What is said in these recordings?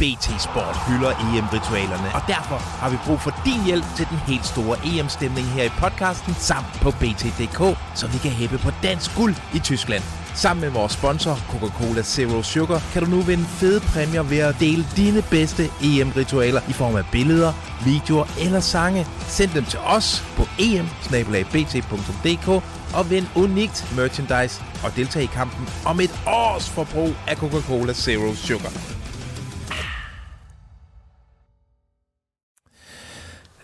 BT Sport hylder EM-ritualerne, og derfor har vi brug for din hjælp til den helt store EM-stemning her i podcasten samt på BT.dk, så vi kan hæppe på dansk guld i Tyskland. Sammen med vores sponsor, Coca-Cola Zero Sugar, kan du nu vinde fede præmier ved at dele dine bedste EM-ritualer i form af billeder, videoer eller sange. Send dem til os på em og vind unikt merchandise og deltag i kampen om et års forbrug af Coca-Cola Zero Sugar.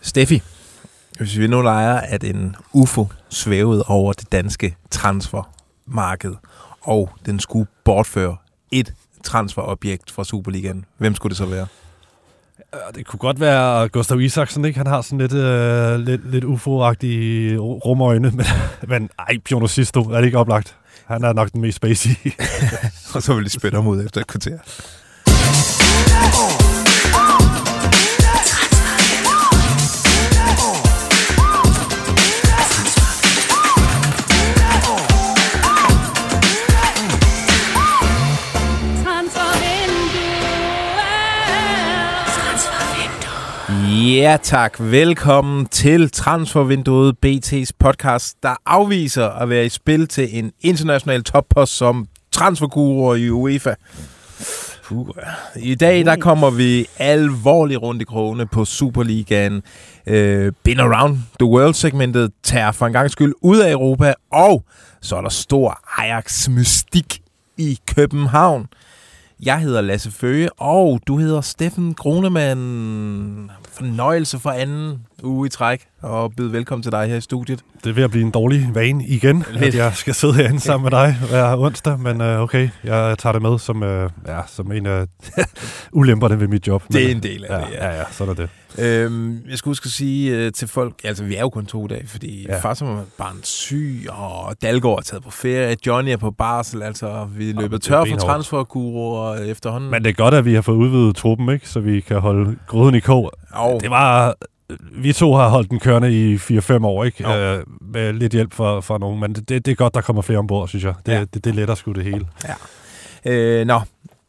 Steffi, hvis vi nu leger, at en UFO svævede over det danske transfermarked, og den skulle bortføre et transferobjekt fra Superligaen, hvem skulle det så være? Det kunne godt være Gustav Isaksen, ikke? Han har sådan lidt, øh, lidt, lidt ufo-agtige rumøjne, men, men ej, Piono Sisto er det ikke oplagt. Han er nok den mest spacey. og så vil de spætte ham ud efter et kvarter. Ja tak, velkommen til Transfervinduet BT's podcast, der afviser at være i spil til en international toppost som transferguru i UEFA. Puh. I dag der kommer vi alvorligt rundt i krogene på Superligaen. Øh, Been Around the World-segmentet tager for en gang skyld ud af Europa, og så er der stor Ajax-mystik i København. Jeg hedder Lasse Føge, og du hedder Steffen Grunemann. Fornøjelse for anden uge i træk, og byde velkommen til dig her i studiet. Det er ved at blive en dårlig vane igen, Lidt. at jeg skal sidde herinde sammen med dig hver onsdag, men uh, okay, jeg tager det med som, uh, ja, som en af ulemperne ved mit job. Det er en del af ja, det, ja. Ja, ja, sådan er det. Øhm, jeg skulle huske at sige uh, til folk, altså vi er jo kun to dage, fordi ja. far som er barn syg, og Dalgaard er taget på ferie, Johnny er på barsel, altså vi er løbet tør for transferguruer efterhånden. Men det er godt, at vi har fået udvidet truppen, ikke? så vi kan holde gryden i kog. Oh. Det var vi to har holdt den kørende i 4-5 år, ikke? Øh, med lidt hjælp fra, fra nogen, men det, det er godt, der kommer flere ombord, synes jeg. Det, ja. det, det letter sgu det hele. Ja. Øh, nå,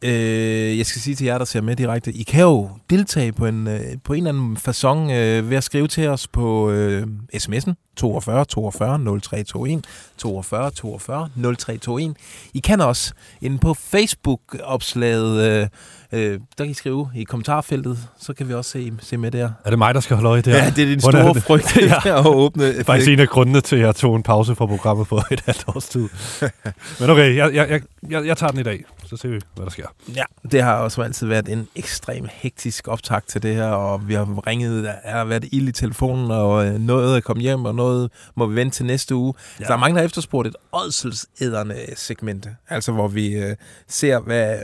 øh, jeg skal sige til jer, der ser med direkte, I kan jo deltage på en, øh, på en eller anden façon øh, ved at skrive til os på øh, sms'en 42 42 0321 42 42 0321. I kan også inde på Facebook-opslaget øh, Øh, der kan I skrive i kommentarfeltet, så kan vi også se, se med der. Er det mig, der skal holde øje der? Ja, det er din store er frygt ja. at åbne. Det er faktisk en af grundene til, at jeg tog en pause fra programmet for et halvt års tid. Men okay, jeg, jeg, jeg, jeg tager den i dag, så ser vi, hvad der sker. Ja, det har også altid været en ekstrem hektisk optag til det her, og vi har ringet, der har været ild i telefonen, og øh, noget er kommet hjem, og noget må vi vente til næste uge. Ja. Så der er mange, der har efterspurgt et ådselsæderne segment, altså hvor vi øh, ser, hvad,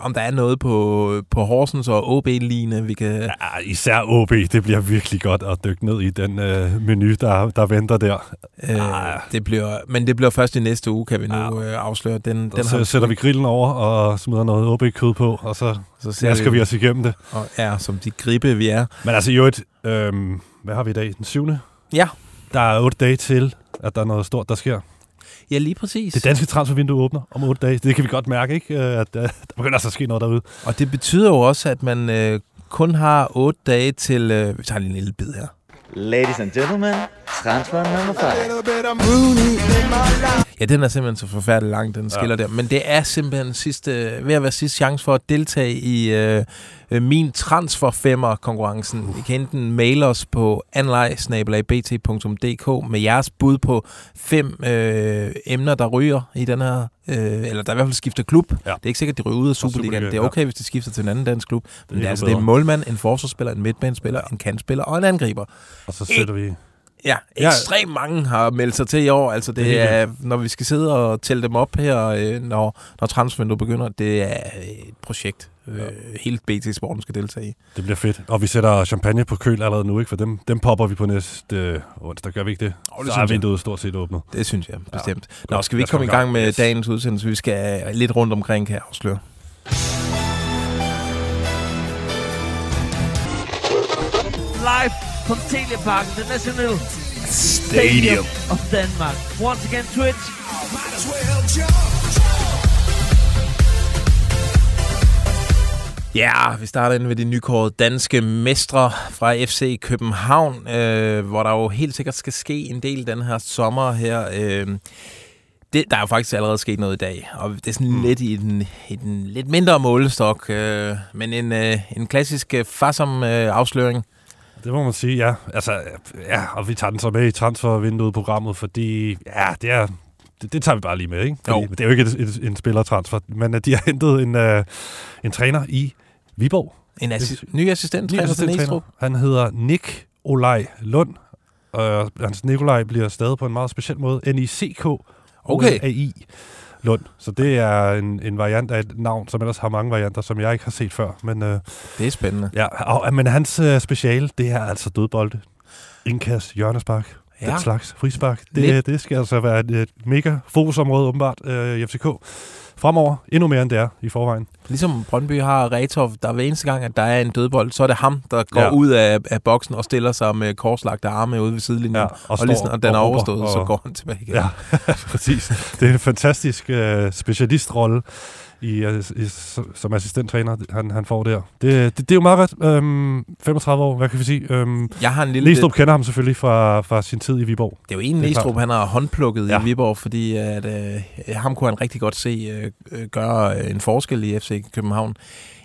om der er noget på, på Horsens og OB-line, vi kan... Ja, især OB, det bliver virkelig godt at dykke ned i den øh, menu, der, der venter der. Øh, ah. det bliver, men det bliver først i næste uge, kan vi nu ja. øh, afsløre. Den, den så sætter vi grillen over og smider noget OB-kød på, og så, så ser skal vi, vi os igennem det. Og, ja, som de gribe vi er. Men altså jo et... Øh, hvad har vi i dag? Den 7. Ja. Der er otte dage til, at der er noget stort, der sker. Ja, lige præcis. Det danske transfervindue åbner om otte dage. Det kan vi godt mærke, ikke? Øh, at uh, der begynder altså at ske noget derude. Og det betyder jo også, at man uh, kun har otte dage til... Uh, vi tager lige en lille bid her. Ladies and gentlemen, transfer number 5. Ja, den er simpelthen så forfærdelig lang, den skiller ja. der. Men det er simpelthen sidste, ved at være sidste chance for at deltage i øh, øh min transfer femmer konkurrencen. Uh. I kan enten maile os på anlej.bt.dk med jeres bud på fem øh, emner, der ryger i den her, øh, eller der i hvert fald skifter klub. Ja. Det er ikke sikkert, at de ryger ud af Superligaen. Det er okay, ja. hvis de skifter til en anden dansk klub. Men det er, altså, det er en målmand, en forsvarsspiller, en midtbanespiller, en kantspiller og en angriber. Og så sætter vi Ja, ekstremt mange har meldt sig til i år. Altså det, det er, er når vi skal sidde og tælle dem op her, øh, når, når transfervinduet begynder, det er et projekt. Øh, ja. Hele BT Sporten skal deltage i. Det bliver fedt. Og vi sætter champagne på køl allerede nu, ikke? For dem, dem popper vi på næste øh, onsdag. Gør vi ikke det? Oh, det Så er vinduet stort set åbnet. Det synes jeg, bestemt. Ja. Nå, skal vi ikke komme i gang med yes. dagens udsendelse? Vi skal lidt rundt omkring, kan jeg afsløre. Live from Teleparken, the National Stadium of Denmark. Once again, Twitch. Ja, vi starter ind ved de nykårede danske mestre fra FC København, øh, hvor der jo helt sikkert skal ske en del den her sommer her. Øh, det, der er jo faktisk allerede sket noget i dag, og det er sådan mm. lidt i den, i den lidt mindre målestok, øh, men en, øh, en klassisk øh, farsom øh, afsløring. Det må man sige, ja. Altså, ja, og vi tager den så med i transfervinduet-programmet, fordi ja, det er det, det tager vi bare lige med, ikke? Fordi, det er jo ikke et, et, en spillertransfer, men at de har hentet en, uh, en træner i Viborg. En assi- ny assistent, ny assistent træner. Han hedder Nick Olej Lund, og hans Nikolaj bliver stadig på en meget speciel måde. N-I-C-K okay. A-I Lund. Så det er en, en variant af et navn, som ellers har mange varianter, som jeg ikke har set før. Men, uh, det er spændende. Ja, og, men hans uh, speciale, det er altså dødbolde. Indkast, hjørnespark, ja. den slags frispark. Det, det skal altså være et, et mega fokusområde, åbenbart, øh, i FCK. Fremover endnu mere, end det er i forvejen. Ligesom Brøndby har Retov, der hver eneste gang, at der er en dødbold, så er det ham, der går ja. ud af, af boksen og stiller sig med korslagte arme ude ved sidelinjen. Ja, og, og, og ligesom, når den er overstået, og, så går han tilbage igen. Ja, præcis. Det er en fantastisk uh, specialistrolle i, i, som assistenttræner, han, han får der. Det, det, det er jo meget ret. Øhm, 35 år, hvad kan vi sige? Øhm, jeg har en lille... Næstrup kender ham selvfølgelig fra, fra sin tid i Viborg. Det er jo en Næstrup, han har håndplukket ja. i Viborg, fordi at, øh, ham kunne han rigtig godt se øh, øh gøre øh, en forskel i FC København.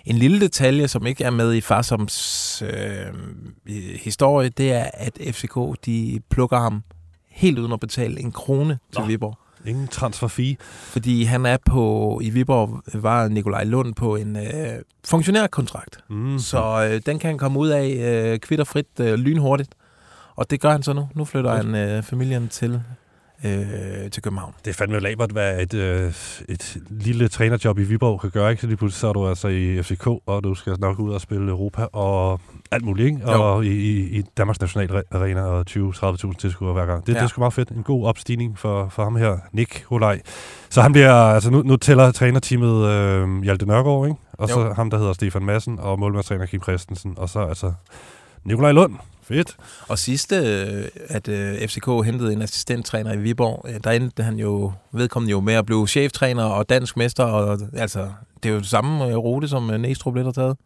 En lille detalje, som ikke er med i Farsoms øh, historie, det er, at FCK de plukker ham helt uden at betale en krone til Nå. Viborg. Ingen transfer fee. Fordi han er på, i Viborg var Nikolaj Lund på en øh, funktionærkontrakt. Mm. Så øh, den kan han komme ud af øh, kvitterfrit øh, lynhurtigt. Og det gør han så nu. Nu flytter han øh, familien til øh, til København. Det er fandme labert, hvad et, øh, et lille trænerjob i Viborg kan gøre. Ikke? Så lige pludselig så er du altså i FCK, og du skal nok ud og spille Europa og alt muligt. Ikke? Og i, i, i Danmarks National Arena og 20-30.000 tilskuere hver gang. Det, ja. det er sgu meget fedt. En god opstigning for, for ham her, Nick Holej. Så han bliver, altså nu, nu tæller trænerteamet øh, Hjalte Nørgaard, ikke? og jo. så ham, der hedder Stefan Madsen, og målmandstræner Kim Christensen, og så altså Nikolaj Lund, Fedt. Og sidste, øh, at øh, FCK hentede en assistenttræner i Viborg, øh, der endte han jo, vedkommende jo med at blive cheftræner og dansk mester, og altså, det er jo samme rute, som Næstrup lidt har taget.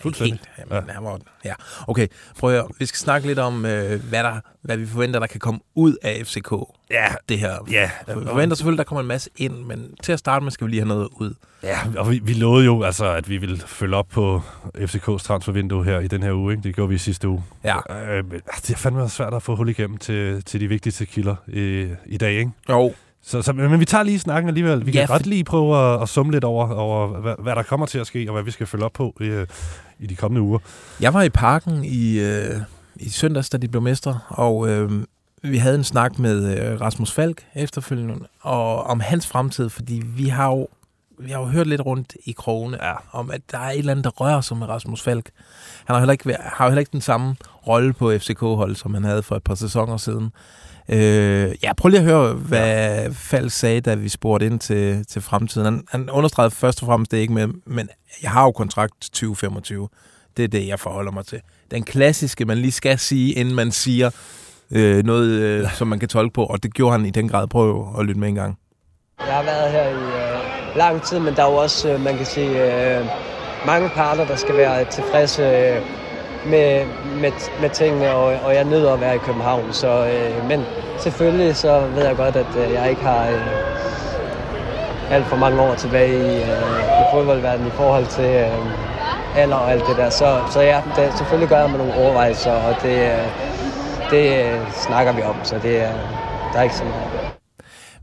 Fuldstændig. Helt, jamen, ja. Var, ja. Okay, prøv at Vi skal snakke lidt om, øh, hvad, der, hvad vi forventer, der kan komme ud af FCK. Ja. Det her. Ja. Vi forventer selvfølgelig, der kommer en masse ind, men til at starte med skal vi lige have noget ud. Ja, og vi, vi lovede jo, altså, at vi ville følge op på FCK's transfervindue her i den her uge. Ikke? Det gjorde vi i sidste uge. Ja. Øh, det er fandme svært at få hul igennem til, til de vigtigste kilder i, i dag, ikke? Jo. Så, så, men vi tager lige snakken alligevel. Vi kan ja, godt lige prøve at, at summe lidt over, over hvad, hvad der kommer til at ske, og hvad vi skal følge op på i, i de kommende uger. Jeg var i parken i, øh, i søndags, da de blev mestre, og øh, vi havde en snak med øh, Rasmus Falk efterfølgende, og om hans fremtid, fordi vi har jo vi har jo hørt lidt rundt i krogene ja. om, at der er et eller andet, der rører sig med Rasmus Falk. Han har, heller ikke, har jo heller ikke den samme rolle på FCK-holdet, som han havde for et par sæsoner siden. Øh, ja, prøv lige at høre, hvad ja. Falk sagde, da vi spurgte ind til, til fremtiden. Han, han understregede først og fremmest det ikke med, men jeg har jo kontrakt 2025. Det er det, jeg forholder mig til. Den klassiske, man lige skal sige, inden man siger øh, noget, øh, som man kan tolke på, og det gjorde han i den grad. Prøv at lytte med en gang. Jeg har været her i øh, lang tid, men der er jo også, øh, man kan sige, øh, mange parter, der skal være tilfredse øh, med, med, med tingene, og, og jeg nyder at være i København. Så, øh, men selvfølgelig så ved jeg godt, at øh, jeg ikke har øh, alt for mange år tilbage i, øh, i fodboldverdenen i forhold til øh, alder og alt det der. Så, så ja, det, selvfølgelig gør jeg mig nogle overvejelser, og det, øh, det øh, snakker vi om, så det, øh, der er ikke så meget.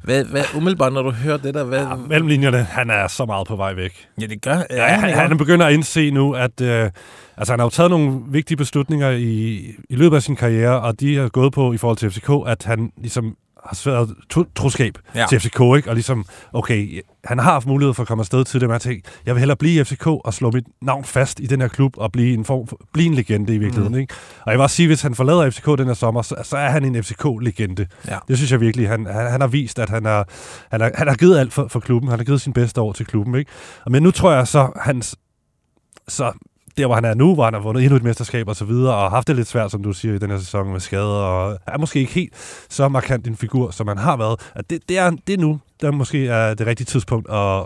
Hvad, hvad, umiddelbart, når du hører det der... Hvad... Ja, mellemlinjerne, han er så meget på vej væk. Ja, det gør ja, han. Han, han begynder at indse nu, at øh, altså, han har jo taget nogle vigtige beslutninger i, i løbet af sin karriere, og de har gået på i forhold til FCK, at han ligesom har svært troskab ja. til FCK, ikke? Og ligesom, okay, han har haft mulighed for at komme afsted til det, men jeg tænkte, jeg vil hellere blive i FCK og slå mit navn fast i den her klub og blive en, form for, blive en legende i virkeligheden, mm. ikke? Og jeg vil også sige, hvis han forlader FCK den her sommer, så, så er han en FCK-legende. Ja. Det synes jeg virkelig. Han, han, han har vist, at han, er, han, er, han har givet alt for, for klubben. Han har givet sin bedste år til klubben, ikke? Men nu tror jeg så, hans så der, hvor han er nu, hvor han har vundet endnu et mesterskab og så videre, og haft det lidt svært, som du siger, i den her sæson med skader, og er måske ikke helt så markant en figur, som han har været. At det, det, er, det er nu, der måske er det rigtige tidspunkt at,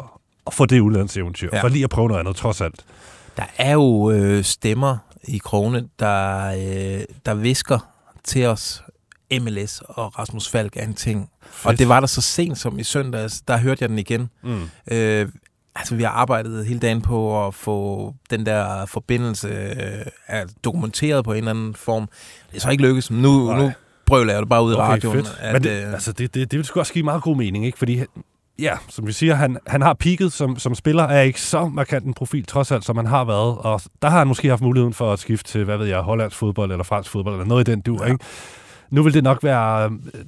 at få det udlandseventyr, ja. for lige at prøve noget andet, trods alt. Der er jo øh, stemmer i krone, der, øh, der visker til os, MLS og Rasmus Falk er en ting. Fedt. Og det var der så sent som i søndags, der hørte jeg den igen. Mm. Øh, altså, vi har arbejdet hele dagen på at få den der forbindelse øh, dokumenteret på en eller anden form. Det er så ikke lykkes. Nu, nu brøler jeg det bare ud okay, i radioen. Fedt. At, Men det, øh, altså, det, det, det vil sgu også give meget god mening, ikke? Fordi ja, som vi siger, han, han har peaked som, som spiller, er ikke så markant en profil, trods alt, som han har været. Og der har han måske haft muligheden for at skifte til, hvad ved jeg, hollandsk fodbold eller fransk fodbold, eller noget i den du, ja. ikke? Nu vil det nok være... Øh,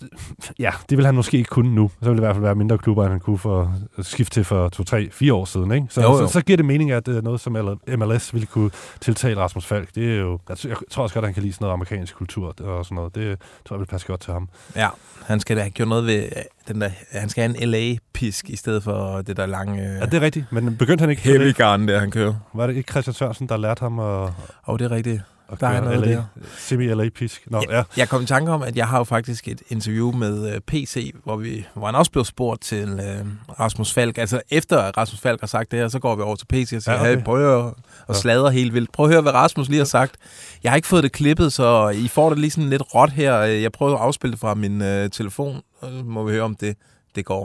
ja, det vil han måske ikke kunne nu. Så vil det i hvert fald være mindre klubber, end han kunne for at skifte til for to, tre, fire år siden. Ikke? Så, jo, jo. Så, så giver det mening, at det er noget, som MLS ville kunne tiltale Rasmus Falk. Det er jo, altså, jeg tror også godt, at han kan lide sådan noget amerikansk kultur og sådan noget. Det tror jeg vil passe godt til ham. Ja, han skal da have gjort noget ved øh, den der... Han skal have en LA-pisk i stedet for det der lange... Ja, det er rigtigt, men begyndte han ikke... Heavy garden, der han kører. Var det ikke Christian Sørensen, der lærte ham at... Åh, oh, det er rigtigt der er noget LA, der. Semi-LA-pisk. Nå, ja, ja. Jeg kom i tanke om, at jeg har jo faktisk et interview med uh, øh, PC, hvor, vi, hvor han også blev spurgt til uh, Rasmus Falk. Altså efter Rasmus Falk har sagt det her, så går vi over til PC og siger, ja, okay. hey, prøv at og sladrer helt vildt. Prøv at høre, hvad Rasmus lige har sagt. Jeg har ikke fået det klippet, så I får det lige sådan lidt råt her. Jeg prøver at afspille det fra min uh, telefon, og så må vi høre, om det, det går.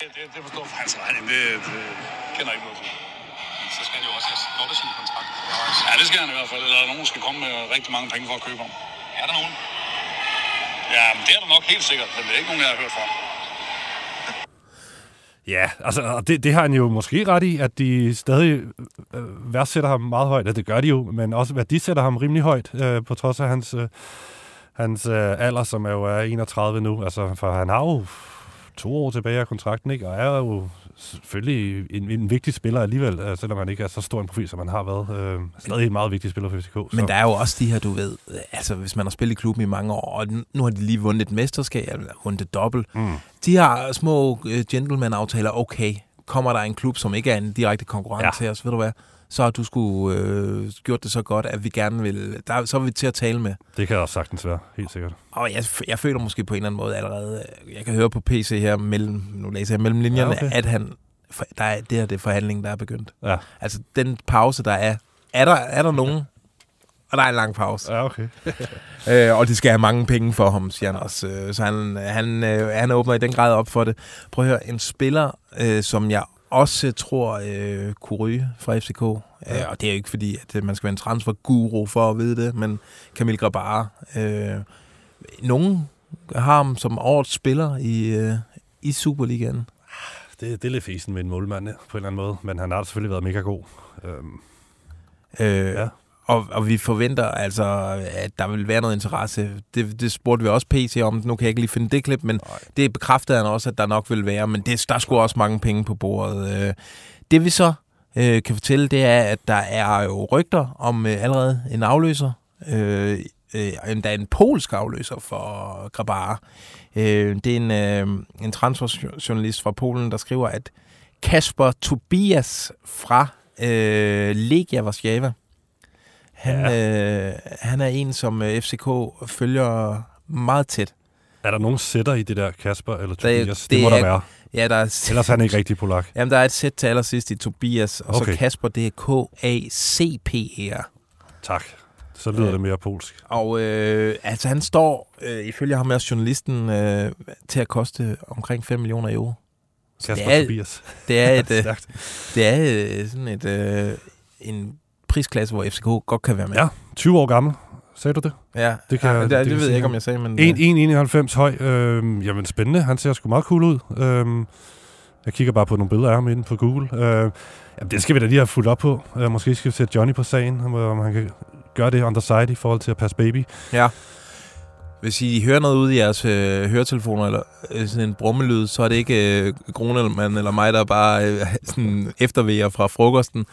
Det, det, det forstår for hans regning. Det, det kender ikke noget til. Så skal han jo også have sin kontrakt. Ja, det skal han i hvert fald. Eller nogen skal komme med rigtig mange penge for at købe ham. Er der nogen? Ja, men det er der nok helt sikkert, men det er ikke nogen, jeg har hørt fra. Ja, altså det, det har han jo måske ret i, at de stadig øh, værdsætter ham meget højt, og det gør de jo, men også værdisætter ham rimelig højt, øh, på trods af hans, øh, hans øh, alder, som er jo er 31 nu. Altså, for han har jo to år tilbage af kontrakten, ikke? og er jo selvfølgelig en, en vigtig spiller alligevel, øh, selvom han ikke er så stor en profil, som han har været. Øh, stadig en meget vigtig spiller for FCK. Så. Men der er jo også de her, du ved, altså hvis man har spillet i klubben i mange år, og nu har de lige vundet et mesterskab, eller vundet et dobbelt. Mm. De har små uh, gentleman-aftaler, okay, kommer der en klub, som ikke er en direkte konkurrent ja. til os, ved du hvad, så har du skulle øh, gjort det så godt, at vi gerne vil... Der, så er vi til at tale med. Det kan også sagtens være, helt sikkert. Og jeg, jeg føler måske på en eller anden måde allerede... Jeg kan høre på PC her, mellem, nu læser jeg mellem linjerne, ja, okay. at han... Der er, det her det er forhandlingen, der er begyndt. Ja. Altså, den pause, der er... Er der, er der nogen... Og der er en lang pause. Ja, okay. øh, og de skal have mange penge for ham, siger han også. Øh, så han, han, øh, han åbner i den grad op for det. Prøv at høre, en spiller, øh, som jeg også tror øh, ryge fra FCK. Ja. Øh, og det er jo ikke fordi, at øh, man skal være en transfer-guru for at vide det, men Camille Grabara. Øh, nogen har ham som årets spiller i, øh, i Superligaen. Det, det er lidt fesen med en målmand på en eller anden måde, men han har selvfølgelig været mega god. Øhm, øh, ja. Og, og vi forventer altså, at der vil være noget interesse. Det, det spurgte vi også PC om. Nu kan jeg ikke lige finde det klip, men Nej. det bekræftede han også, at der nok vil være. Men det, der skulle også mange penge på bordet. Øh, det vi så øh, kan fortælle, det er, at der er jo rygter om øh, allerede en afløser. Øh, øh, er en polsk afløser for Grabar. Øh, det er en, øh, en transferjournalist fra Polen, der skriver, at Kasper Tobias fra øh, Legia Warszawa, han, ja. øh, han er en, som øh, FCK følger meget tæt. Er der nogen sætter i det der, Kasper eller Tobias? Det, det, det må er, der være. Ja, der er, Ellers er han ikke rigtig polak. Jamen, der er et sæt til allersidst i Tobias, og okay. så Kasper, det er K-A-C-P-E-R. Tak. Så lyder ja. det mere polsk. Og øh, altså, han står, øh, ifølge ham også journalisten, øh, til at koste omkring 5 millioner euro. Kasper det er, Tobias. Det er, et, øh, det er øh, sådan et, øh, en prisklasse, hvor FCK godt kan være med. Ja, 20 år gammel. Sagde du det? Ja, det, kan, ja, det, det, det ved jeg ikke, om jeg sagde. Men, 1,91 høj. Øh, jamen, spændende. Han ser sgu meget cool ud. Øh, jeg kigger bare på nogle billeder af ham inde på Google. Øh, jamen, det skal vi da lige have fuldt op på. Øh, måske skal vi sætte Johnny på sagen, om han kan gøre det on the side i forhold til at passe baby. Ja. Hvis I hører noget ud i jeres øh, høretelefoner, eller øh, sådan en brummelyd, så er det ikke øh, Grunelmann eller mig, der bare øh, sådan eftervejer fra frokosten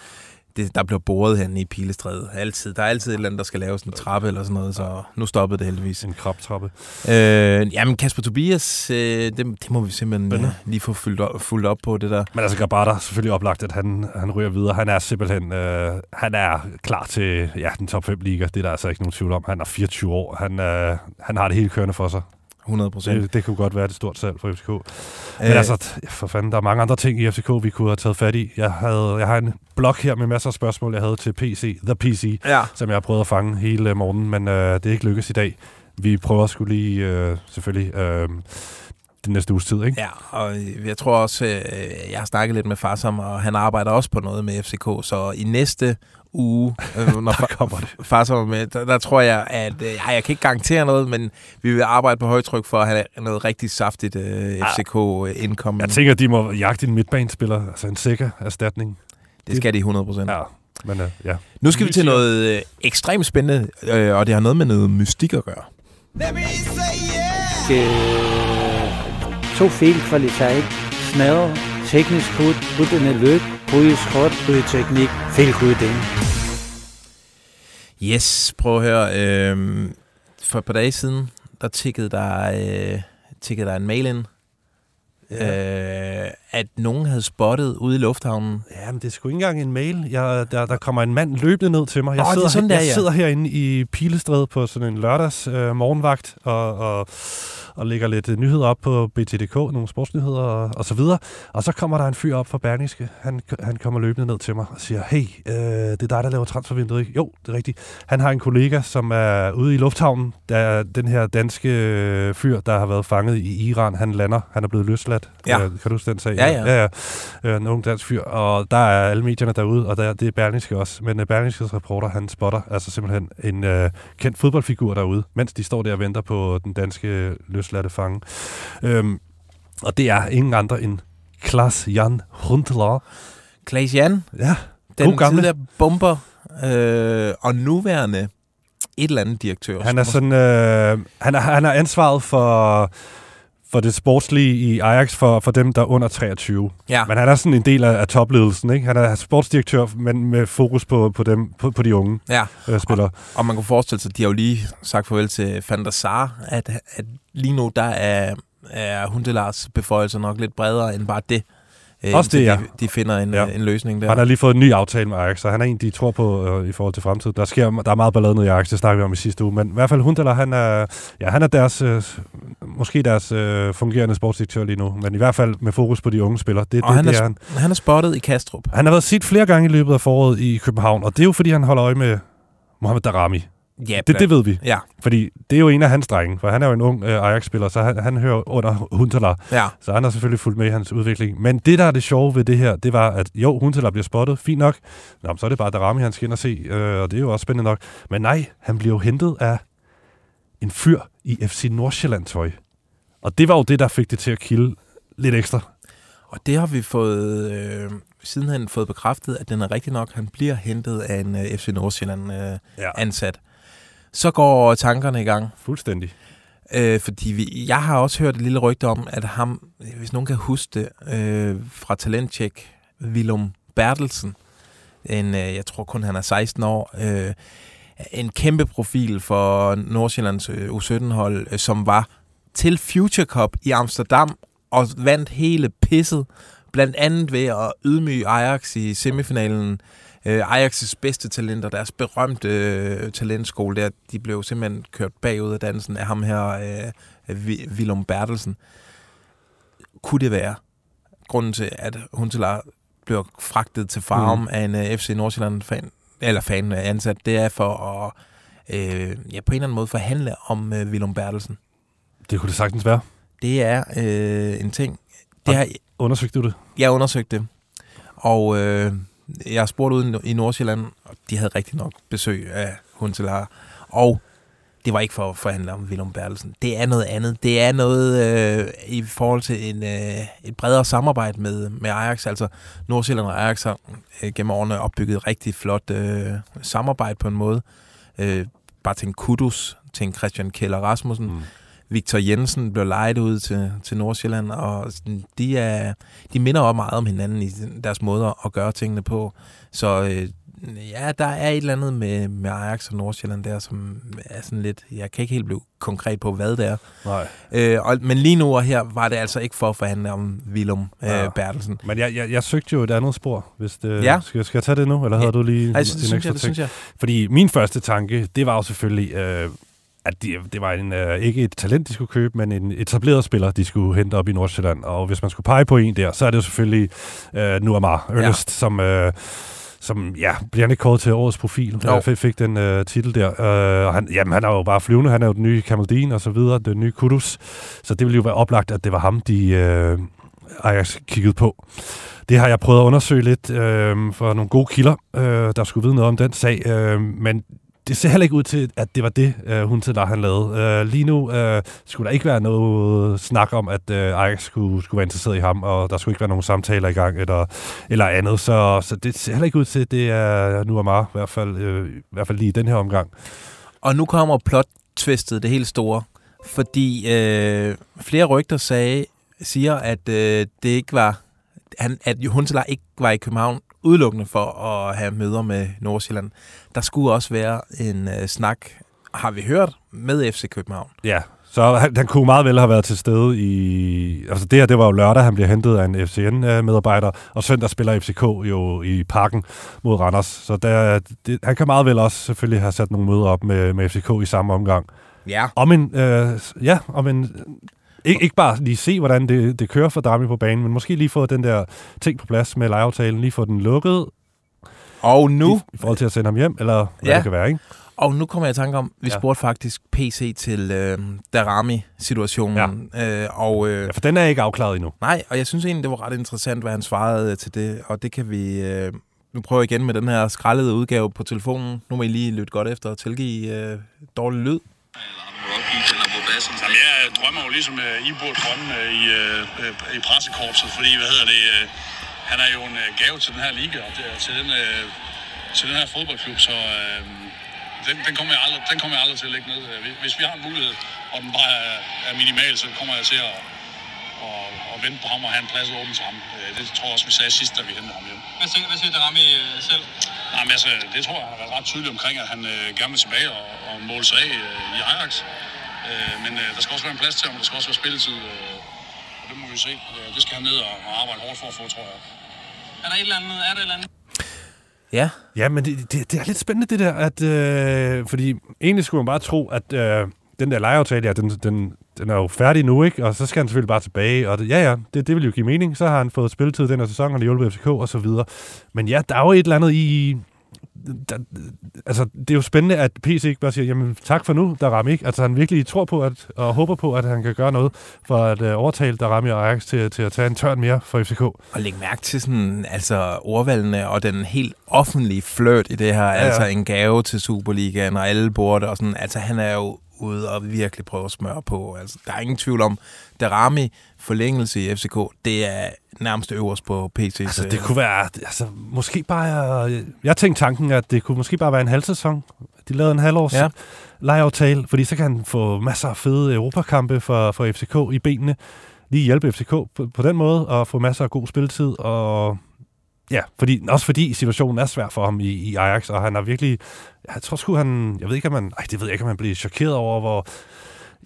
det, der bliver boret herinde i Pilestræde. Altid. Der er altid et eller andet, der skal laves en trappe eller sådan noget, så nu stoppede det heldigvis. En krabtrappe. Øh, jamen, Kasper Tobias, øh, det, det, må vi simpelthen øh, lige få fyldt op, fuldt op på, det der. Men altså, Grabata selvfølgelig oplagt, at han, han ryger videre. Han er simpelthen, øh, han er klar til ja, den top 5 liga. Det er der altså ikke nogen tvivl om. Han er 24 år. Han, øh, han har det hele kørende for sig. 100 procent. Det, det kunne godt være det stort salg for FCK. Men øh, altså, for fanden, der er mange andre ting i FCK, vi kunne have taget fat i. Jeg, havde, jeg har en blog her med masser af spørgsmål, jeg havde til PC, The PC, Ja. som jeg har prøvet at fange hele morgenen, men øh, det er ikke lykkes i dag. Vi prøver skulle lige, øh, selvfølgelig, øh, den næste uges tid, ikke? Ja, og jeg tror også, øh, jeg har snakket lidt med Farsom, og han arbejder også på noget med FCK, så i næste uge, øh, når Der kommer det. Farsom er med, der, der tror jeg, at øh, jeg kan ikke garantere noget, men vi vil arbejde på højtryk for at have noget rigtig saftigt øh, FCK-indkom. Jeg tænker, de må jagte en midtbanespiller, altså en sikker erstatning. Det skal de 100 procent. Ja, men øh, ja. Nu skal vi til noget øh, ekstremt spændende, øh, og det har noget med noget mystik at gøre. øh, to feilkvalitet, smadre, teknisk hud, ryttende løb, bryde teknik, feilkuddeling. Yes, prøv at høre. Øh, for et par dage siden, der tikkede der, øh, tikkede der en mail ind, øh, at nogen havde spottet ude i lufthavnen. Ja, men det er sgu ikke engang en mail. Jeg, der, der kommer en mand løbende ned til mig. Jeg, er sidder, sådan jeg der, ja. sidder herinde i Pilestræde på sådan en lørdags øh, morgenvagt og, og, og lægger lidt øh, nyheder op på BTDK, nogle sportsnyheder og, og så videre. Og så kommer der en fyr op fra Berlingske. Han, han kommer løbende ned til mig og siger, hey, øh, det er dig, der laver transfervinduet, ikke? Jo, det er rigtigt. Han har en kollega, som er ude i lufthavnen. Der er den her danske øh, fyr, der har været fanget i Iran. Han lander. Han er blevet løsladt. Ja. Øh, kan du huske den sag? Ja, ja. ja, ja. Øh, en ung dansk fyr. Og der er alle medierne derude, og der, det er Berlingske også. Men uh, Berlingskes reporter, han spotter altså simpelthen en uh, kendt fodboldfigur derude, mens de står der og venter på den danske løsladte fange. Øhm, og det er ingen andre end Klaas Jan Huntelaar. Klaas Jan, Ja, den God gamle. tidligere bomber øh, og nuværende et eller andet direktør. han er sådan, øh, han, er, han har ansvaret for for det sportslige i Ajax for, for dem, der er under 23. Ja. Men han er sådan en del af, af topledelsen, ikke? Han er sportsdirektør, men med fokus på, på, dem, på, på de unge Ja, øh, spillere. og man kunne forestille sig, de har jo lige sagt farvel til Van der Sar, at, at lige nu der er, er Hundelars beføjelser nok lidt bredere end bare det. Øh, Også det, ja. De, de finder en, Ja. ja. en løsning der. Han har lige fået en ny aftale med Ajax, så han er en, de tror på øh, i forhold til fremtiden. Der, sker, der er meget ballade nede i Ajax, det snakker vi om i sidste uge. Men i hvert fald Hundeler, han er, ja, han er deres, øh, måske deres øh, fungerende sportsdirektør lige nu. Men i hvert fald med fokus på de unge spillere. Det, og det, han, det er, er han. han er spottet i Kastrup. Han har været set flere gange i løbet af foråret i København, og det er jo fordi, han holder øje med Mohamed Darami. Ja, Det, det ved vi, Ja, fordi det er jo en af hans drenge, for han er jo en ung øh, Ajax-spiller, så han, han hører under Hunteler. ja. Så han har selvfølgelig fulgt med i hans udvikling. Men det, der er det sjove ved det her, det var, at jo, Huntelaar bliver spottet, fint nok. Nå, så er det bare Darami, han skal ind og se, øh, og det er jo også spændende nok. Men nej, han bliver jo hentet af en fyr i FC Nordsjælland-tøj. Og det var jo det, der fik det til at kilde lidt ekstra. Og det har vi fået, øh, sidenhen fået bekræftet, at den er rigtig nok. Han bliver hentet af en øh, FC Nordsjælland øh, Ja. ansat. Så går tankerne i gang. Fuldstændig. Øh, fordi vi, jeg har også hørt et lille rygte om, at ham, hvis nogen kan huske det, øh, fra Talentcheck, Willum Bertelsen, en, øh, jeg tror kun han er 16 år, øh, en kæmpe profil for Nordsjællands øh, U17-hold, øh, som var til Future Cup i Amsterdam og vandt hele pisset, blandt andet ved at ydmyge Ajax i semifinalen. Øh, Ajax' bedste talenter, deres berømte øh, talentskole der, de blev simpelthen kørt bagud af dansen af ham her, øh, Willum Bertelsen. Kunne det være grunden til, at Huntelaar blev fragtet til farm mm. af en øh, FC Nordsjælland-fan, eller fan øh, ansat, det er for at øh, ja, på en eller anden måde forhandle om øh, Willum Bertelsen. Det kunne det sagtens være. Det er øh, en ting. Det har, Undersøgte du det? jeg undersøgte det, og øh, jeg har spurgt ud i Nordsjælland, og de havde rigtig nok besøg af Huntelaar, og det var ikke for at forhandle om Willem Bertelsen. Det er noget andet. Det er noget øh, i forhold til en, øh, et bredere samarbejde med, med Ajax. Altså Nordsjælland og Ajax har øh, gennem årene opbygget et rigtig flot øh, samarbejde på en måde. Øh, bare til en kudos til en Christian Keller Rasmussen. Mm. Victor Jensen blev lejet ud til, til Nordsjælland, og de, er, de minder også meget om hinanden i deres måder at gøre tingene på. Så øh, ja, der er et eller andet med, med Ajax og Nordsjælland der, som er sådan lidt... Jeg kan ikke helt blive konkret på, hvad det er. Nej. Øh, og, men lige nu og her var det altså ikke for at forhandle om Willum øh, Ja. Bertelsen. Men jeg, jeg, jeg søgte jo et andet spor. Hvis det, Ja. skal, skal jeg tage det nu, eller havde Ja. du lige Nej, en, synes ekstra jeg, ting? Fordi min første tanke, det var jo selvfølgelig, øh, at de, det var en, øh, ikke et talent, de skulle købe, men en etableret spiller, de skulle hente op i Nordsjælland. Og hvis man skulle pege på en der, så er det jo selvfølgelig øh, Nuamar Ernest, ja. som... Øh, som ja, bliver han ikke kåret til årets profil, Jo. fik, fik den øh, titel der. Øh, og han, jamen, han er jo bare flyvende, han er jo den nye Kamaldin og så videre, den nye Kudus. Så det ville jo være oplagt, at det var ham, de øh, Ajax kiggede på. Det har jeg prøvet at undersøge lidt øh, for nogle gode kilder, øh, der skulle vide noget om den sag, øh, men det ser heller ikke ud til, at det var det, øh, hun til han lavede. Øh, lige nu øh, skulle der ikke være noget snak om, at øh, Ajax skulle, skulle være interesseret i ham, og der skulle ikke være nogen samtaler i gang eller, eller andet. Så, så det ser heller ikke ud til, at det er nu Amar, i hvert fald, øh, i hvert fald lige i den her omgang. Og nu kommer plot-twistet, det helt store. Fordi øh, flere rygter sagde, siger, at øh, det ikke var, han, at Huntelaar ikke var i København udelukkende for at have møder med Nordsjælland. Der skulle også være en øh, snak, har vi hørt, med FC København. Ja, så han, han kunne meget vel have været til stede i... Altså det her, det var jo lørdag, han blev hentet af en FCN-medarbejder, og søndag spiller FCK jo i parken mod Randers. Så der, det, han kan meget vel også selvfølgelig have sat nogle møder op med, med FCK i samme omgang. Ja. Om en... Øh, ja, om en... Ikke, ikke bare lige se, hvordan det, det kører for Darmi på banen, men måske lige få den der ting på plads med lejeaftalen, lige få den lukket Og nu, i, i forhold til at sende ham hjem, eller hvad Ja. det kan være, ikke? og nu kommer jeg i tanke om, vi Ja. spurgte faktisk PC til øh, Darami-situationen. Ja. Øh, og øh, Ja, for den er ikke afklaret endnu. Nej, og jeg synes egentlig, det var ret interessant, hvad han svarede øh, til det, og det kan vi... Øh, nu prøver jeg igen med den her skraldede udgave på telefonen. Nu må I lige lytte godt efter og tilgive øh, dårlig lyd. Jamen, jeg drømmer jo ligesom uh, I burde drømme uh, i, i pressekorpset, fordi, hvad hedder det, han er jo en gave til den her liga og til, til, den, til den her fodboldklub, så den, den, kommer jeg aldrig, den kommer jeg aldrig til at lægge ned. Hvis- vi har en mulighed, og den bare er, er minimal, så kommer jeg til at, at, at vente på ham og have en plads åben til ham. Det tror jeg også, vi sagde sidst, da vi hentede ham hjem. Hvad siger, hvad siger Darami øh, selv? Nej, men altså, det tror jeg har været ret tydeligt omkring, at han øh, gerne vil tilbage og, og måle sig af øh, i Ajax. Øh, men øh, der skal også være en plads til ham, der skal også være spilletid. Øh, og det må vi se. Øh, det skal han ned og, og arbejde hårdt for at få, tror jeg. Er der et eller andet? Er der et eller andet? Ja, Ja, men det, det, det er lidt spændende det der, at, øh, fordi egentlig skulle man bare tro, at øh, den der lejeaftale, ja, den, den, den er jo færdig nu, ikke? Og så skal han selvfølgelig bare tilbage, og det, ja, ja, det, det vil jo give mening. Så har han fået spilletid den her sæson, og har hjulpet FCK og så videre. Men ja, der er jo et eller andet i... Der, altså, det er jo spændende, at PC ikke bare siger, jamen tak for nu, Darami ikke. Altså, han virkelig tror på at, og håber på, at han kan gøre noget for at øh, overtale Darami og Ajax til, til at tage en tørn mere for FCK. og læg mærke til sådan, altså ordvalgene og den helt offentlige flirt i det her. Ja, ja. Altså en gave til Superligaen og alle burde og sådan. Altså han er jo ude og virkelig prøve at smøre på. Altså, der er ingen tvivl om, Darami forlængelse i FCK, det er nærmest øverst på PC's. Altså, det øh, kunne være, altså, måske bare, jeg tænkte tanken, at det kunne måske bare være en halv sæson. De lavede en halvårs. Ja. lejeaftale, fordi så kan han få masser af fede Europakampe for, for FCK i benene. Lige hjælpe FCK på, på den måde, og få masser af god spilletid, og ja, fordi, også fordi situationen er svær for ham i, i Ajax, og han er virkelig, jeg tror sgu han, jeg ved ikke, om man, ej, det ved jeg ikke, om man bliver chokeret over, hvor,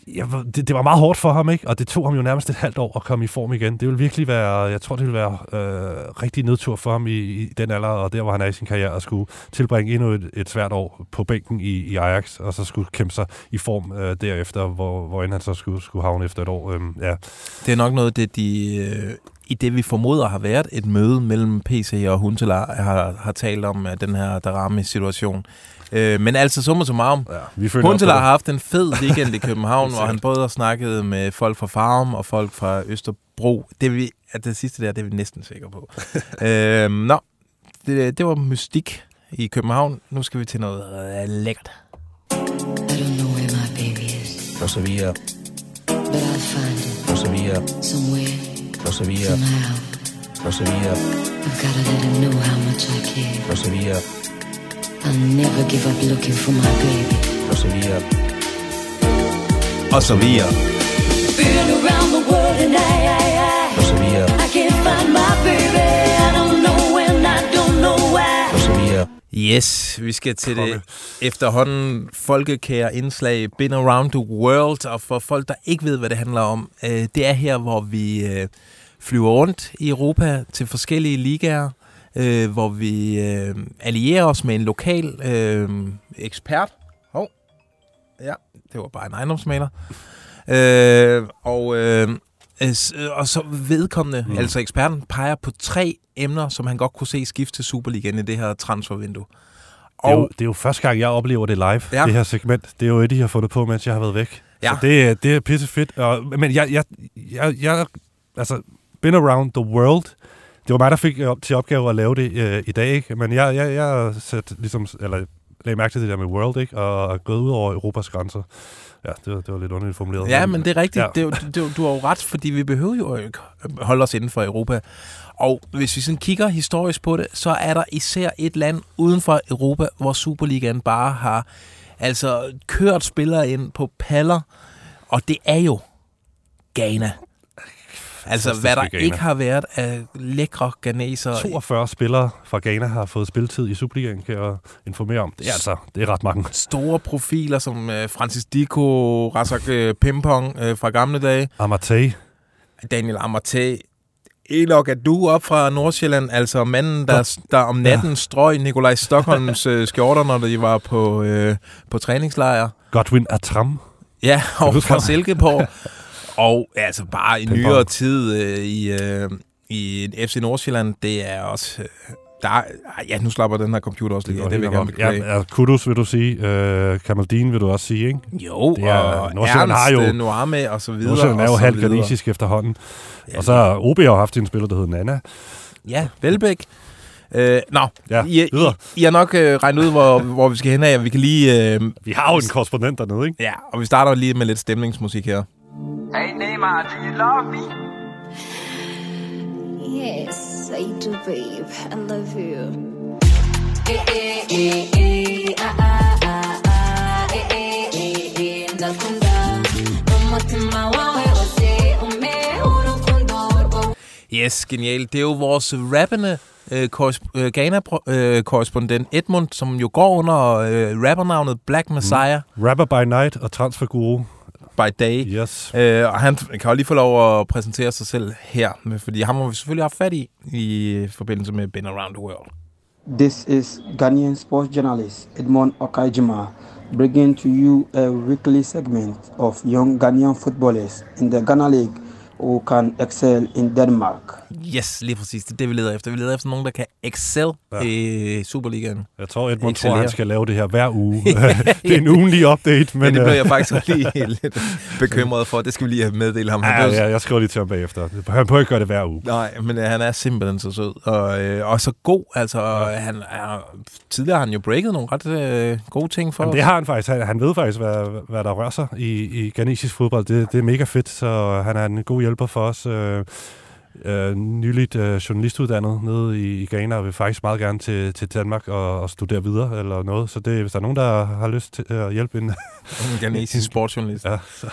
ja, det, det var meget hårdt for ham, ikke? Og det tog ham jo nærmest et halvt år at komme i form igen. Det vil virkelig være, jeg tror, det vil være øh, rigtig nedtur for ham i, i den alder, og der, hvor han er i sin karriere, at skulle tilbringe endnu et, et svært år på bænken i, i Ajax, og så skulle kæmpe sig i form øh, derefter, hvor, hvor end han så skulle, skulle havne efter et år. Øh, ja. Det er nok noget af det, de, øh, i det vi formoder har været et møde mellem PC og Huntelaar, har, har talt om øh, den her Darami-situation. Øh, men altså, summa summarum, ja vi føler Huntelaar har haft en fed weekend i København, hvor han både har snakket med folk fra Farum og folk fra Østerbro. Det, er vi, at det sidste der, det er vi næsten sikre på. øh, nå, det, det var mystik i København. Nu skal vi til noget øh, lækkert. Og så videre, og så videre, somewhere, gotta let him know how much I care. og så videre, I'll never give up looking for my baby. og så videre. Og så videre, Been around the world and I, I, I, og så videre, I can't find my baby. I don't know when, I don't know why. og så videre. Yes, vi skal til Konge. det efterhånden folkekære indslag Been Around the World, og for folk, der ikke ved, hvad det handler om, øh, det er her, hvor vi øh, flyver rundt i Europa til forskellige ligaer, øh, hvor vi øh, allierer os med en lokal øh, ekspert. Hov. Ja, det var bare en ejendomsmaler. Øh, og, øh, øh, og så vedkommende, mm. altså eksperten, peger på tre emner, som han godt kunne se skifte til Superligaen i det her transfervindue. Det er, jo, Og det er jo første gang, jeg oplever det live, Ja. det her segment. Det er jo et, de har fundet på, mens jeg har været væk. Ja. Så det, er- det er pisse fedt. Og, men jeg, jeg, jeg, jeg, altså, been around the world. Det var mig, der fik op, til opgave at lave det øh, i dag, ikke? Men jeg, jeg, jeg sat, ligesom, eller, lagde mærke til det der med world, ikke? Og er gået ud over Europas grænser. Ja, det var, det var lidt underligt formuleret. Ja, men det er rigtigt. Ja. Det, det, du har jo ret, fordi vi behøver jo ikke holde os inden for Europa. Og hvis vi sådan kigger historisk på det, så er der især et land uden for Europa, hvor Superligaen bare har altså kørt spillere ind på paller, og det er jo Ghana. Altså, hvad der Ghana. ikke har været af lækre ghanesere. 42 spillere fra Ghana har fået spilletid i Superligaen, kan jeg informere om. Det er altså, det er ret mange. Store profiler som øh, Francis Dico, Razak øh, Pimpong øh, fra gamle dage. Amartey, Daniel Amartey, Elok, er du op fra Nordsjælland, altså manden, der, der om natten ja. strøg Nikolaj Stockholms øh, skjorter, når de var på, øh, på træningslejr. Godwin Atram, Ja, og fra? Silkeborg. og altså bare i Den nyere tid øh, i, øh, i FC Nordsjælland, det er også... Øh, der, er- ja, nu slapper den her computer også lidt. af, Det vil jeg gerne beklage. ja, Kudus vil du sige. Øh, Kamaldin vil du også sige, ikke? Jo, Det er- og Nordsjælland Ernst har jo- øh, Noame og så videre. Nordsjælland er jo halvt videre. ghanesisk efterhånden. Ja, Og så har OB har haft en spiller, der hedder Nana. Ja, Velbæk. Øh, nå, Ja, I, I. I har nok øh, regnet ud, hvor, hvor vi skal hen af. Vi kan lige... Øh, Vi har jo en korrespondent dernede, ikke? ja, og vi starter lige med lidt stemningsmusik her. Hey Neymar, do you love me? Yes, I do, babe. I love you. Yes, genialt. Det er jo vores rappende øh, korres- øh, Ghana-korrespondent Edmund, som jo går under øh, rappernavnet Black Messiah Rapper by night og transferguru. By day. Yes. Øh, og han kan jo lige få lov at præsentere sig selv her, fordi ham har vi selvfølgelig haft fat i i forbindelse med Been Around the World. This is Ghanaian sports journalist Edmond Okaijima bringing to you a weekly segment of young Ghanaian footballers in the Ghana League who can excel in Denmark. Yes, lige præcis. Det er det, vi leder efter. Vi leder efter nogen, der kan excel Ja. ja. i Superligaen. Jeg tror, Edmund tror, Excellere. han skal lave det her hver uge. det er en ugenlig update, men... Men, Men det blev øh, jeg faktisk lige lidt bekymret for. Det skal vi lige have meddelt ham. Ja, ja, jeg skriver lige til ham bagefter. Han prøver ikke gøre det hver uge. Nej, men øh, han er simpelthen så sød. Og, øh, og så god. Altså, ja. han er, tidligere har han jo breaket nogle ret øh, gode ting for Jamen, det har han faktisk. Han, han ved faktisk, hvad, hvad der rører sig i, i ghanesisk fodbold. Det, det er mega fedt, så han er en god hjælper for os. Øh, øh, nyligt øh, journalistuddannet nede i, i Ghana, og vil faktisk meget gerne til, til Danmark og, og studere videre eller noget. Så det, hvis der er nogen, der har lyst til at hjælpe en... En ghanesisk sportsjournalist. ja, så.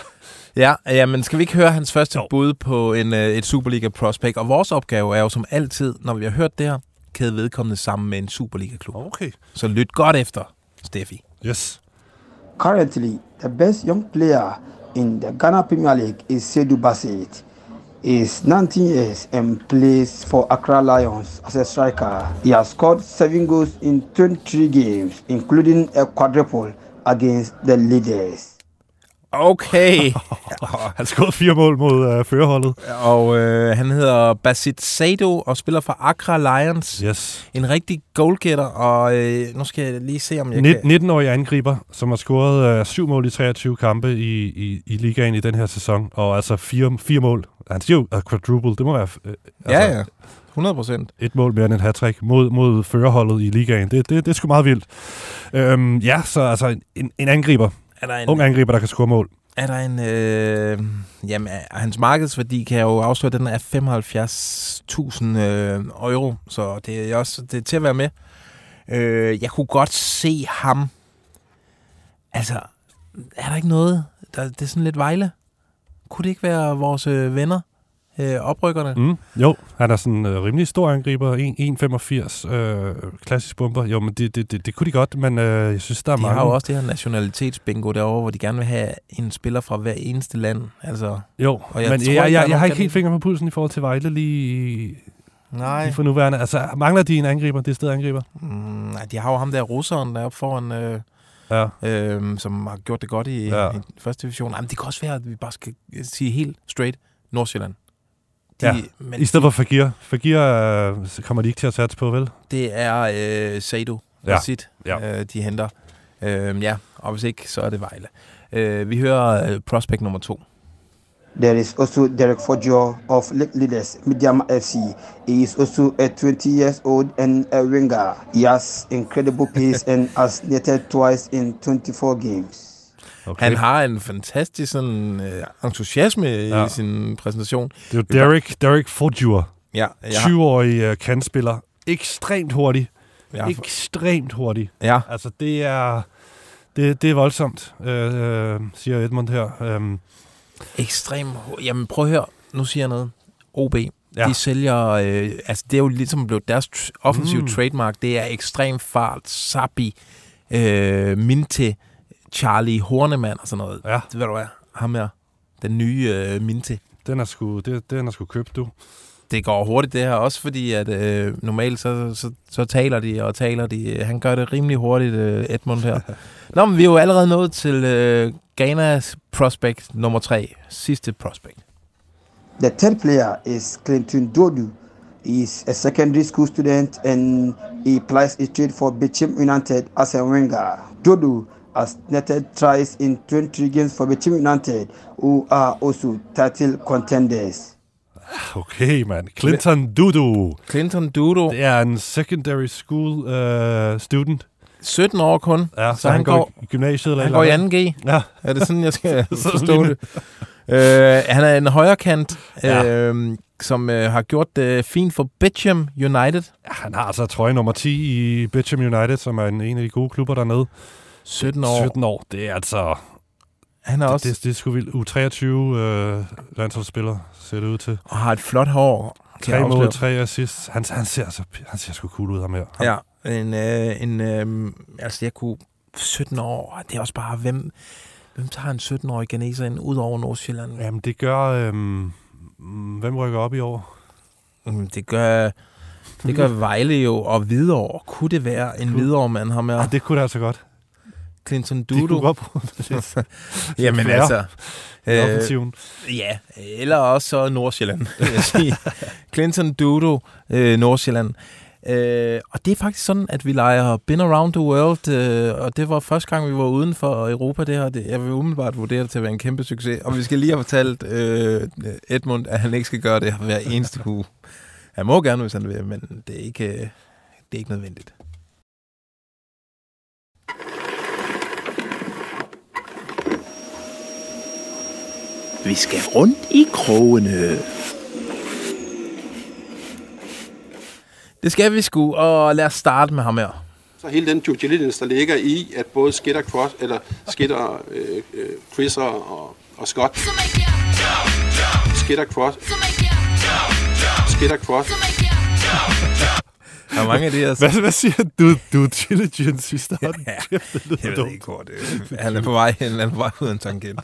Ja, ja, men skal vi ikke høre hans første jo. bud på en, øh, et Superliga prospect? Og vores opgave er jo som altid, når vi har hørt det her, kæde vedkommende sammen med en Superliga-klub. Okay. Så lyt godt efter, Steffi. Yes. Currently, the best young player in the Ghana Premier League is Seydou Basset. Is 19 years and plays for Accra Lions as a striker. He has scored seven goals in 23 games, including a quadruple against the leaders. Okay. Han skød fire mål mod øh, førerholdet. og øh, han hedder Basit Sado og spiller for Accra Lions. Yes. En rigtig goalgetter, og øh, nu skal jeg lige se, om jeg kan... 19-årig angriber, som har scoret øh, syv mål i 23 kampe i, i, i ligaen i den her sæson, og altså fire, fire mål. Han siger jo quadruple, det må være... Øh, Ja, ja. 100 procent. Et mål mere end et hat mod, mod førerholdet i ligaen. Det, det, det er sgu meget vildt. Øhm, ja, så altså en, en angriber. Er der en, Ung angriber, der kan score mål. er der en øh, jamen, hans markedsværdi kan jeg jo afsløre, den er 75.000 øh, euro, så det er også det er til at være med. Øh, jeg kunne godt se ham. Altså, er der ikke noget? Der, det er sådan lidt Vejle. Kunne det ikke være vores øh, venner, øh, oprykkerne? Mm, jo, han er sådan en øh, rimelig stor angriber. 1,85 øh, klassisk bomber. Jo, men det, det, det, det kunne de godt, men øh, jeg synes, der er De mange... har jo også det her nationalitetsbingo derovre, hvor de gerne vil have en spiller fra hver eneste land. Altså, Jo, Og jeg men tror jeg, jeg, jeg, jeg har ikke helt fingre på pulsen i forhold til Vejle lige, nej. lige for nuværende. Altså, mangler de en angriber? Det er stadig angriber. Mm, nej, de har jo ham der russeren deroppe foran... Øh, Ja. øhm, som har gjort det godt i, Ja. i første division. Jamen, det kan også være, at vi bare skal sige helt straight Nordsjælland. De, Ja, men I stedet for Fagir. Fagir øh, kommer de ikke til at satse på, vel? det er øh, Sado ja. sit, Ja. øh, de henter. Øh, ja, og hvis ikke, så er det Vejle. Øh, vi hører øh, prospect nummer to. There is also Derek Fodio of Lake Leaders, Medium FC. He is also a 20 years old and a winger. He has incredible pace and has netted twice in 24 games. Okay. Han har en fantastisk sådan, øh, entusiasme ja. I sin præsentation. Det er jo Derek, Derek Forjur. Ja, ja. 20-årig øh, kandspiller. Ekstremt hurtig. Ja, Ekstremt hurtig. ja. Altså, det er... Det, det er voldsomt, øh, øh, siger Edmund her. Øhm, Ekstrem. Jamen prøv at høre. Nu siger jeg noget. OB. Ja. De sælger, øh, altså det er jo ligesom blevet deres offensive Mm. mm. trademark. Det er ekstrem fart, Sabi, øh, Minte, Charlie Hornemann og sådan noget. Ja. Det ved du hvad, ham her. Den nye øh, Minte. den, er sgu, det, den er sgu købt, du. Det går hurtigt det her, også fordi at øh, normalt så, så, så taler de og taler de. Han gør det rimelig hurtigt, øh, Edmund her. Nå, men vi er jo allerede nået til øh, Ghanas prospect nummer tre. Sidste prospect. The third player is Clinton Dodu. He is a secondary school student and he plays a trade for Bichim United as a winger. Dodu has netted tries in 23 games for Bichim United, who are also title contenders. Okay, mand. Clinton Dudu. Clinton Dudo, Det er en secondary school øh, student. 17 år kun. Ja, så, han, går, i gymnasiet eller han eller går i andet. 2G. Ja. Er det sådan, jeg skal forstå det? Øh, han er en højrekant, Ja. øh, som øh, har gjort det fint for Bitcham United. Ja, han har altså trøje nummer 10 i Bitcham United, som er en, en af de gode klubber dernede. 17 år. 17 år, det er altså... Han er Det, også det, det er sgu vildt. U23 øh, landsholdsspiller ser det ud til. og har et flot hår. Tre mål, tre assists. Han, han, ser altså, han ser sgu cool ud, ham her. Ham, Ja, en, øh, en øh, altså jeg kunne 17 år, det er også bare, hvem, hvem tager en 17-årig ganeser ind ud over Nordsjælland? Jamen, det gør... Mm, hvem rykker op i år? Mm, Det gør, det gør Vejle jo, og Hvidovre. Kunne det være en Hvidovre mand, ham Ja. er Ah, det kunne det altså godt. Clinton De kunne Dudu? godt bruge Jamen altså, offensiven. ja, eller også så Nordsjælland, vil jeg sige. Clinton Dudu, øh, Nordsjælland. Øh, og det er faktisk sådan, at vi leger Been Around the World, øh, og det var første gang, vi var uden for Europa. Det her, det, jeg vil umiddelbart vurdere det til at være en kæmpe succes. Og vi skal lige have fortalt øh, Edmund, at han ikke skal gøre det hver eneste uge. Han må gerne, hvis han vil, men det er ikke, øh, det er ikke nødvendigt. Vi skal rundt i krogene. Det skal vi sgu, og lad os starte med ham her. Så hele den due diligence, der ligger i, at både Skid og Cross, eller Skid og øh, øh, Chris og, og, Scott, Skid og Cross, Skid og Cross, Der er mange af de her... Hvad, hvad siger du? Du diligence i starten? Ja, Kæft, det lyder Jeg ved ikke, hvor det Han er på vej, han er på vej ud af en tangent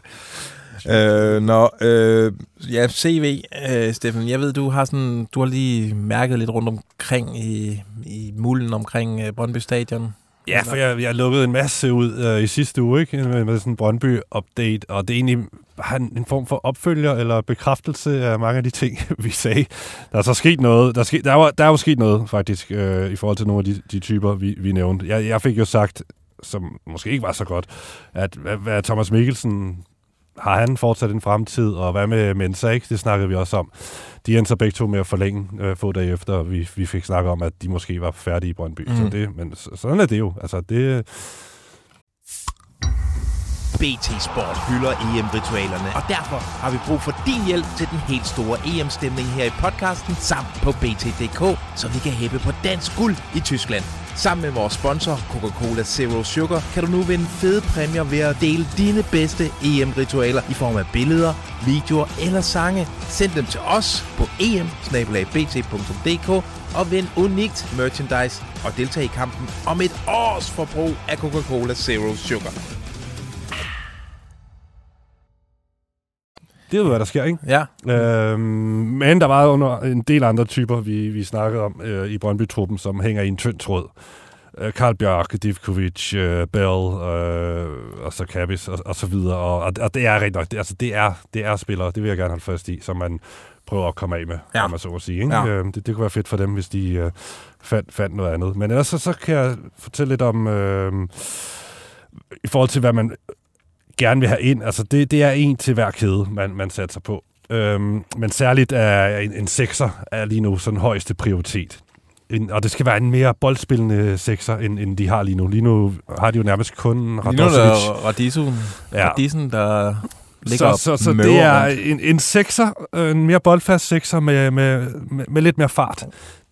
øh, nå, øh, ja, CV, øh, Steffen, jeg ved, du har sådan, du har lige mærket lidt rundt omkring i, i mulden omkring øh, Brøndby Stadion. Ja, for jeg, jeg lukkede en masse ud øh, i sidste uge, ikke? Med, med sådan en Brøndby-update, og det er egentlig bare en, en form for opfølger eller bekræftelse af mange af de ting, vi sagde. Der er så sket noget. Der er, sket, der er, der er jo sket noget, faktisk, øh, i forhold til nogle af de, de typer, vi, vi nævnte. Jeg, jeg fik jo sagt, som måske ikke var så godt, at hvad, hvad Thomas Mikkelsen har han fortsat en fremtid, og hvad med Mensa, ikke? Det snakkede vi også om. De endte så begge to med at forlænge øh, få dage efter, og vi, vi fik snakket om, at de måske var færdige i Brøndby. Mm. Så Mm. det, men så, sådan er det jo. Altså, det, BT Sport hylder EM-ritualerne, og derfor har vi brug for din hjælp til den helt store EM-stemning her i podcasten, samt på BT.dk, så vi kan hæppe på dansk guld i Tyskland. Sammen med vores sponsor, Coca-Cola Zero Sugar, kan du nu vinde fede præmier ved at dele dine bedste EM-ritualer i form af billeder, videoer eller sange. Send dem til os på em og vind unikt merchandise og deltag i kampen om et års forbrug af Coca-Cola Zero Sugar. Det er jo, hvad der sker, ikke? Ja. Øhm, men der var under en del andre typer, vi, vi snakkede om øh, i Brøndby-truppen, som hænger i en tynd tråd. øh, Karl Bjørk, Divkovic, øh, Bell, øh, og så Kabis, og, og så videre. Og, og, og det er rigtig nok, det, altså det er, det er spillere, det vil jeg gerne holde fast i, som man prøver at komme af med, ja. om man så at sige. Ikke? Ja. Øh, det, det kunne være fedt for dem, hvis de øh, fandt, fandt noget andet. Men ellers så, så kan jeg fortælle lidt om, øh, i forhold til, hvad man gerne vil have ind. Altså, det, det er en til hver kæde, man, man satser på. Øhm, men særligt er en, en sekser er lige nu sådan højeste prioritet. En, og det skal være en mere boldspillende sekser, end, end de har lige nu. Lige nu har de jo nærmest kun Lige nu er Radosevic. Radisson, Ja. Radisson der ligger Så, så, så det er rundt. en, en sekser, en mere boldfast sekser med, med, med, med lidt mere fart.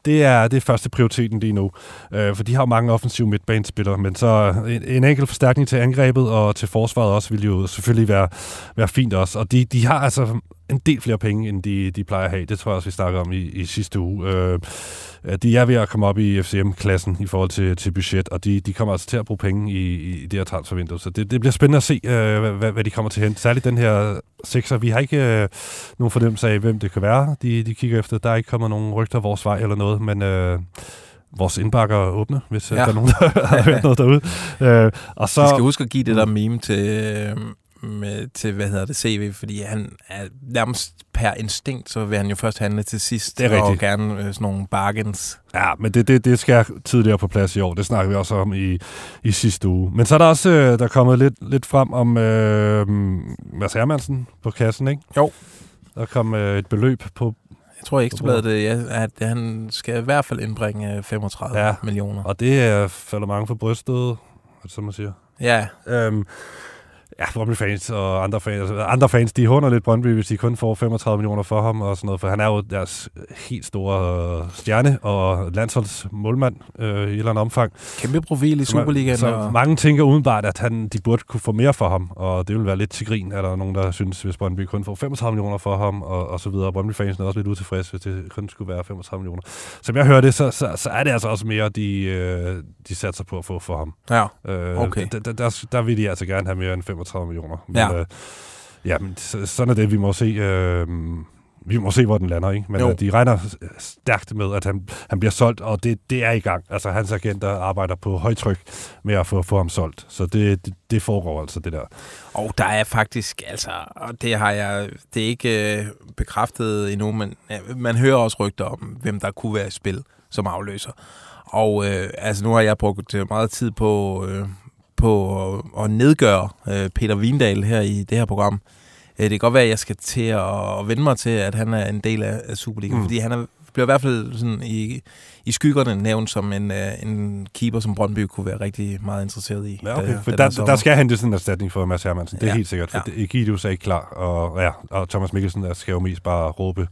Det er, det er første prioriteten lige nu. Øh, for de har jo mange offensive midtbanespillere, men så en, en enkelt forstærkning til angrebet og til forsvaret også vil jo selvfølgelig være, være fint også. Og de, de har altså en del flere penge, end de, de plejer at have. Det tror jeg også, vi snakkede om i, i sidste uge. Øh, de er ved at komme op i FCM-klassen i forhold til, til budget, og de, de kommer altså til at bruge penge i, i det her transfervindue. Så det, det bliver spændende at se, øh, hvad- hvad, de kommer til hente. Særligt den her sekser. Vi har ikke øh, nogen fornemmelse af, hvem det kan være, de, de kigger efter. Der er ikke kommet nogen rygter vores vej eller noget, men... Øh, vores indbakker er åbne, hvis ja. Ja. der er nogen, der har hørt noget derude. Øh, og så, Vi skal huske at give det der meme til, øh, med, til hvad hedder det, CV, fordi han er nærmest per instinkt, så vil han jo først handle til sidst. Det er Og rigtigt. gerne øh, sådan nogle bargains. Ja, men det, det, det skal tidligere på plads i år. Det snakker vi også om i, i sidste uge. Men så er der også øh, der er kommet lidt, lidt frem om øh, Mads Hermansen på kassen, ikke? Jo. Der kom øh, et beløb på... Jeg tror ikke, det det, ja, at han skal i hvert fald indbringe øh, 35 Ja. ja. millioner. Og det er falder mange for brystet, så man siger. Ja. Øhm, ja, Brøndby fans og andre fans, andre fans, de hunder lidt Brøndby, hvis de kun får 35 millioner for ham og sådan noget, for han er jo deres helt store øh, stjerne og landsholdsmålmand øh, i et eller andet omfang. Kæmpe profil i Superligaen. Så og- mange tænker udenbart, at han, de burde kunne få mere for ham, og det vil være lidt til grin, er der nogen, der synes, hvis Brøndby kun får 35 millioner for ham, og, og så videre. Brøndby fansen er også lidt utilfredse, hvis det kun skulle være 35 millioner. Som jeg hører det, så, så, så er det altså også mere, de, øh, de satser på at få for ham. Ja, øh, okay. Der, der, der, der vil de altså gerne have mere end 35 millioner. Men, Ja. øh, ja, men så- sådan er det, vi må se... Øh, vi må se, hvor den lander, ikke? Men Jo. øh, de regner stærkt med, at han, han bliver solgt, og det, det er i gang. Altså, hans agenter arbejder på højtryk med at få, få ham solgt. Så det, det, det foregår altså, det der. Og der er faktisk, altså, og det har jeg, det er ikke øh, bekræftet endnu, men ja, man hører også rygter om, hvem der kunne være i spil som afløser. Og øh, altså, nu har jeg brugt øh, meget tid på, øh, på at, at nedgøre øh, Peter Vindal her i det her program. Øh, det kan godt være, at jeg skal til at vende mig til, at han er en del af, af Superligaen, Mm. fordi han er, bliver i hvert fald sådan i, i skyggerne nævnt som en, øh, en keeper, som Brøndby kunne være rigtig meget interesseret i. Ja, okay. For der, der sommer. skal hentes en erstatning for Mads Hermansen. Det er Ja. helt sikkert, for ja. Egidius er ikke klar, og, ja, og Thomas Mikkelsen der skal jo mest bare råbe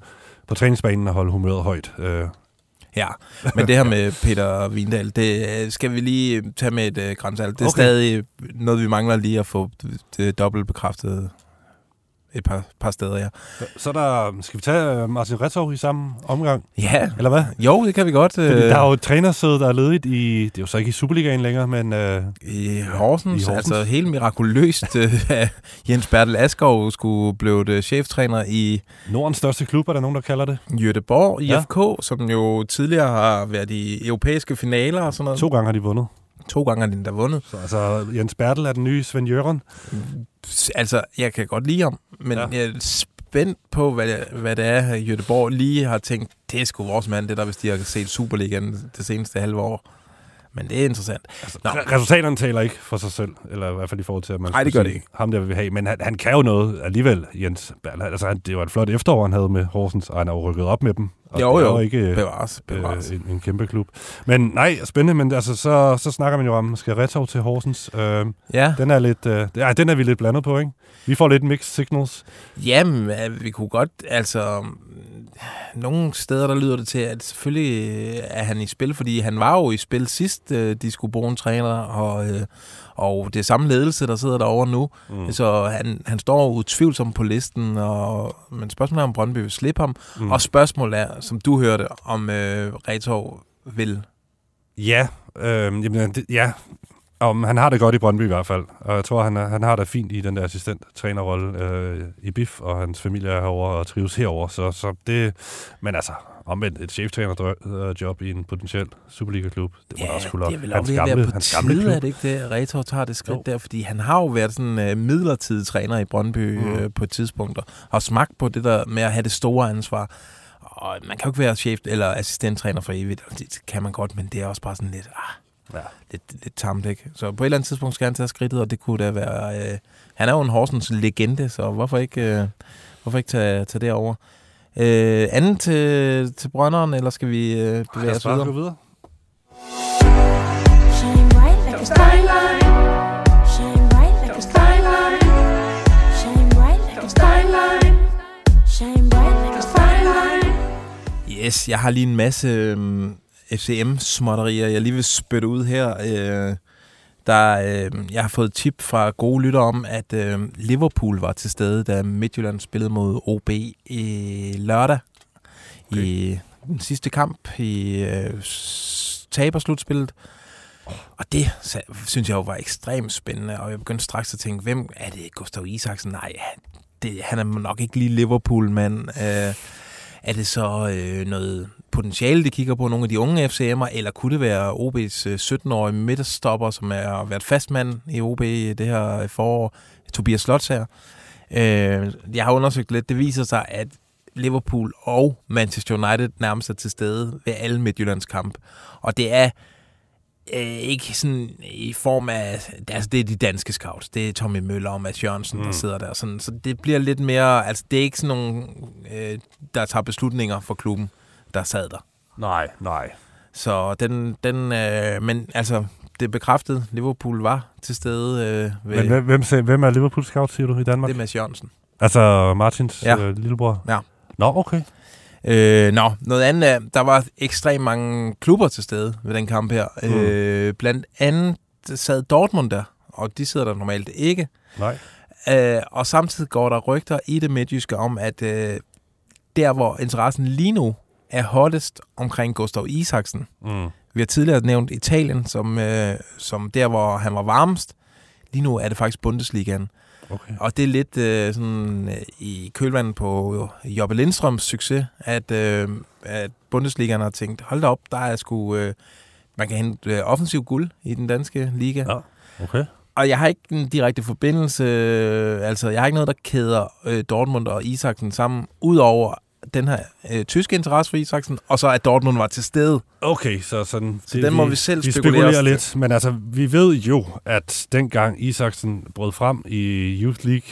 på træningsbanen og holde humøret højt. Øh, Ja, men det her med Peter Vindal, det øh, skal vi lige tage med et uh, grænsalt. Det er Okay. stadig noget, vi mangler lige at få det dobbelt bekræftet et par, par steder, ja. Så er der, skal vi tage øh, Martin Retov i samme omgang? Ja. Eller hvad? Jo, det kan vi godt. Fordi øh, der er jo et trænersæde, der er ledigt i, det er jo så ikke i Superligaen længere, men... Øh, I Horsens, I Horsens. altså helt mirakuløst, øh, at Jens Bertel Askov skulle blive det cheftræner i Nordens største klub, er der nogen, der kalder det. Göteborg, Ja. IFK, som jo tidligere har været i europæiske finaler og sådan noget. To gange har de vundet. To gange har de der vundet. Så altså, Jens Bertel er den nye Svend Jørgen. Altså, jeg kan godt lide ham, men Ja. jeg er spændt på, hvad, det- hvad det er, at Göteborg lige har tænkt, det er sgu vores mand, det der, hvis de har set Superligaen det seneste halve år. Men det er interessant. Altså, Nå, Re- Resultaterne taler ikke for sig selv, eller i hvert fald i forhold til, at man Nej, det gør det ikke. ham der vil vi have. Men han, han kan jo noget alligevel, Jens Bertel. Altså, han, det var et flot efterår, han havde med Horsens, og han har jo rykket op med dem. Og Jo, det jo. ikke Bevares, bevares. Øh, en, en, kæmpe klub. Men nej, spændende, men altså, så, så snakker man jo om, skal Retov til Horsens? Øh, Ja. Den er, lidt, øh, ja, den er vi lidt blandet på, ikke? Vi får lidt mixed signals. Jamen, øh, vi kunne godt, altså... Nogle steder, der lyder det til, at selvfølgelig øh, er han i spil, fordi han var jo i spil sidst, øh, de skulle bruge en træner, og, øh, og det er samme ledelse, der sidder derovre nu. Mm. Så han, han står utvivlsomt på listen, og, men spørgsmålet er, om Brøndby vil slippe ham. Mm. Og spørgsmålet er, som du hørte, om øh, Retov vil. Ja, øh, jamen, det, ja. Om, han har det godt i Brøndby i hvert fald, og jeg tror, han, er, han har det fint i den der assistent-trænerrolle øh, i BIF, og hans familie er herovre og trives herover. Så, så det, men altså, Om et cheftræner-job i en potentiel Superliga-klub, det må Ja, også kunne det er Hans gamle, være på hans gamle klub. er det ikke det, Retor tager det skridt der, fordi han har jo været sådan uh, midlertidig træner i Brøndby Mm. mm. uh, på et tidspunkt, og har smagt på det der med at have det store ansvar. Og man kan jo ikke være chef eller assistenttræner for evigt, det kan man godt, men det er også bare sådan lidt, ah, ja. lidt, lidt tamt, ikke? Så på et eller andet tidspunkt skal han tage skridtet, og det kunne da være... Uh, han er jo en Horsens legende, så hvorfor ikke, uh, hvorfor ikke tage, tage det over? Uh, anden til, til Brønderen, eller skal vi uh, bevæge Lad os videre? gå videre. Shine bright like a skyline. Shine bright like a skyline. Shine bright like a skyline. Shine bright like a skyline. Yes, jeg har lige en masse um, FCM-småtterier, jeg lige vil spytte ud her. Uh, der, uh, jeg har fået tip fra gode lytter om, at uh, Liverpool var til stede, da Midtjylland spillede mod OB i lørdag. Okay. I den sidste kamp i uh, taberslutspillet. Og det synes jeg jo var ekstremt spændende, og jeg begyndte straks at tænke, hvem er det? Gustav Isaksen? Nej, det, han er nok ikke lige Liverpool-mand. Uh, er det så øh, noget potentiale, de kigger på, nogle af de unge FCM'er, eller kunne det være OB's øh, 17-årige midterstopper, som er været fastmand i OB det her forår, Tobias Slots her? Øh, jeg har undersøgt lidt, det viser sig, at Liverpool og Manchester United nærmest er til stede ved alle Midtjyllands kamp. Og det er øh, ikke sådan i form af, altså det er de danske scouts, det er Tommy Møller og Mads Jørgensen, mm. der sidder der. Sådan, så det bliver lidt mere, altså det er ikke sådan nogle, øh, der tager beslutninger for klubben, der sad der. Nej, nej. Så den, den øh, men altså, det er bekræftet, Liverpool var til stede øh, ved, Men hvem, hvem, sagde- hvem er Liverpool scout, siger du, i Danmark? det er Mads Jørgensen. Altså Martins Ja. øh, lillebror? Ja. Nå, okay. Øh, nå, noget andet er, der var ekstremt mange klubber til stede ved den kamp her. Mm. Mm. Øh, blandt andet sad Dortmund der, og de sidder der normalt ikke. Nej. Øh, og samtidig går der rygter i det midtjyske om, at øh, der, hvor interessen lige nu er hottest omkring Gustav Isaksen. Mm. Vi har tidligere nævnt Italien som, øh, som der, hvor han var varmest. Lige nu er det faktisk Bundesligaen. Okay. Og det er lidt øh, sådan øh, i kølvandet på Jobbe Lindstrøms succes, at, øh, at Bundesligaen har tænkt, hold da op, der er sgu, øh, man kan hente øh, offensiv guld i den danske liga. Ja, okay. Og jeg har ikke en direkte forbindelse, øh, altså jeg har ikke noget, der kæder øh, Dortmund og Isaksen sammen, udover den her øh, tyske interesse for Isaksen, og så at Dortmund var til stede. Okay, så sådan... Så den må vi selv vi spekulere spekulerer lidt, men altså, vi ved jo, at dengang Isaksen brød frem i Youth League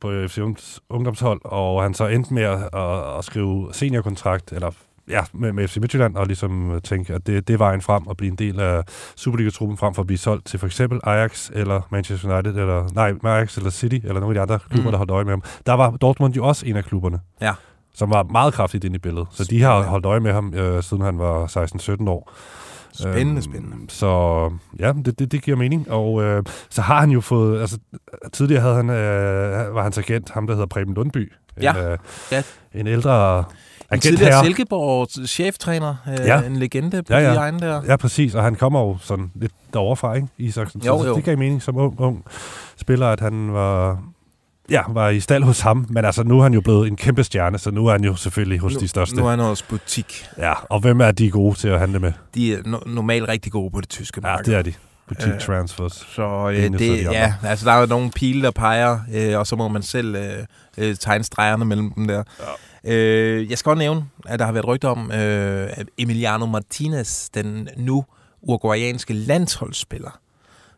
på FC Ungdoms- Ungdomshold, og han så endte med at, at, at skrive seniorkontrakt, eller ja, med, med FC Midtjylland, og ligesom tænke, at det, det er vejen frem at blive en del af Superliga-truppen, frem for at blive solgt til for eksempel Ajax, eller Manchester United, eller nej, Ajax eller City, eller nogle af de andre klubber, Mm. der holdt øje med ham. Der var Dortmund jo også en af klubberne Ja. Som var meget kraftigt inde i billedet. Så de har holdt øje med ham, øh, siden han var 16-17 år. Spændende, Øhm, spændende. Så ja, det, det, det giver mening. Og øh, så har han jo fået... Altså, tidligere havde han, øh, var hans agent, ham der hedder Preben Lundby. Ja. En, øh, Ja. en ældre En tidligere her. Silkeborg cheftræner, øh, Ja. en legende på Ja, ja. de egne der. Ja, præcis. Og han kommer jo sådan lidt derovre fra, ikke? Isaksen. Jo, så jo. det gav mening som ung, ung spiller, at han var... Ja, var i stald hos ham, men altså nu er han jo blevet en kæmpe stjerne, så nu er han jo selvfølgelig hos nu, de største. Nu er han hos butik. Ja, og hvem er de gode til at handle med? De er no- normalt rigtig gode på det tyske Ja, marked. det er de. Butik Øh, transfers. Så øh, det, de andre. ja, altså der er jo nogle pile, der peger, øh, og så må man selv øh, øh, tegne stregerne mellem dem der. Ja. Øh, jeg skal også nævne, at der har været rygter om, øh, Emiliano Martinez, den nu uruguayanske landsholdsspiller,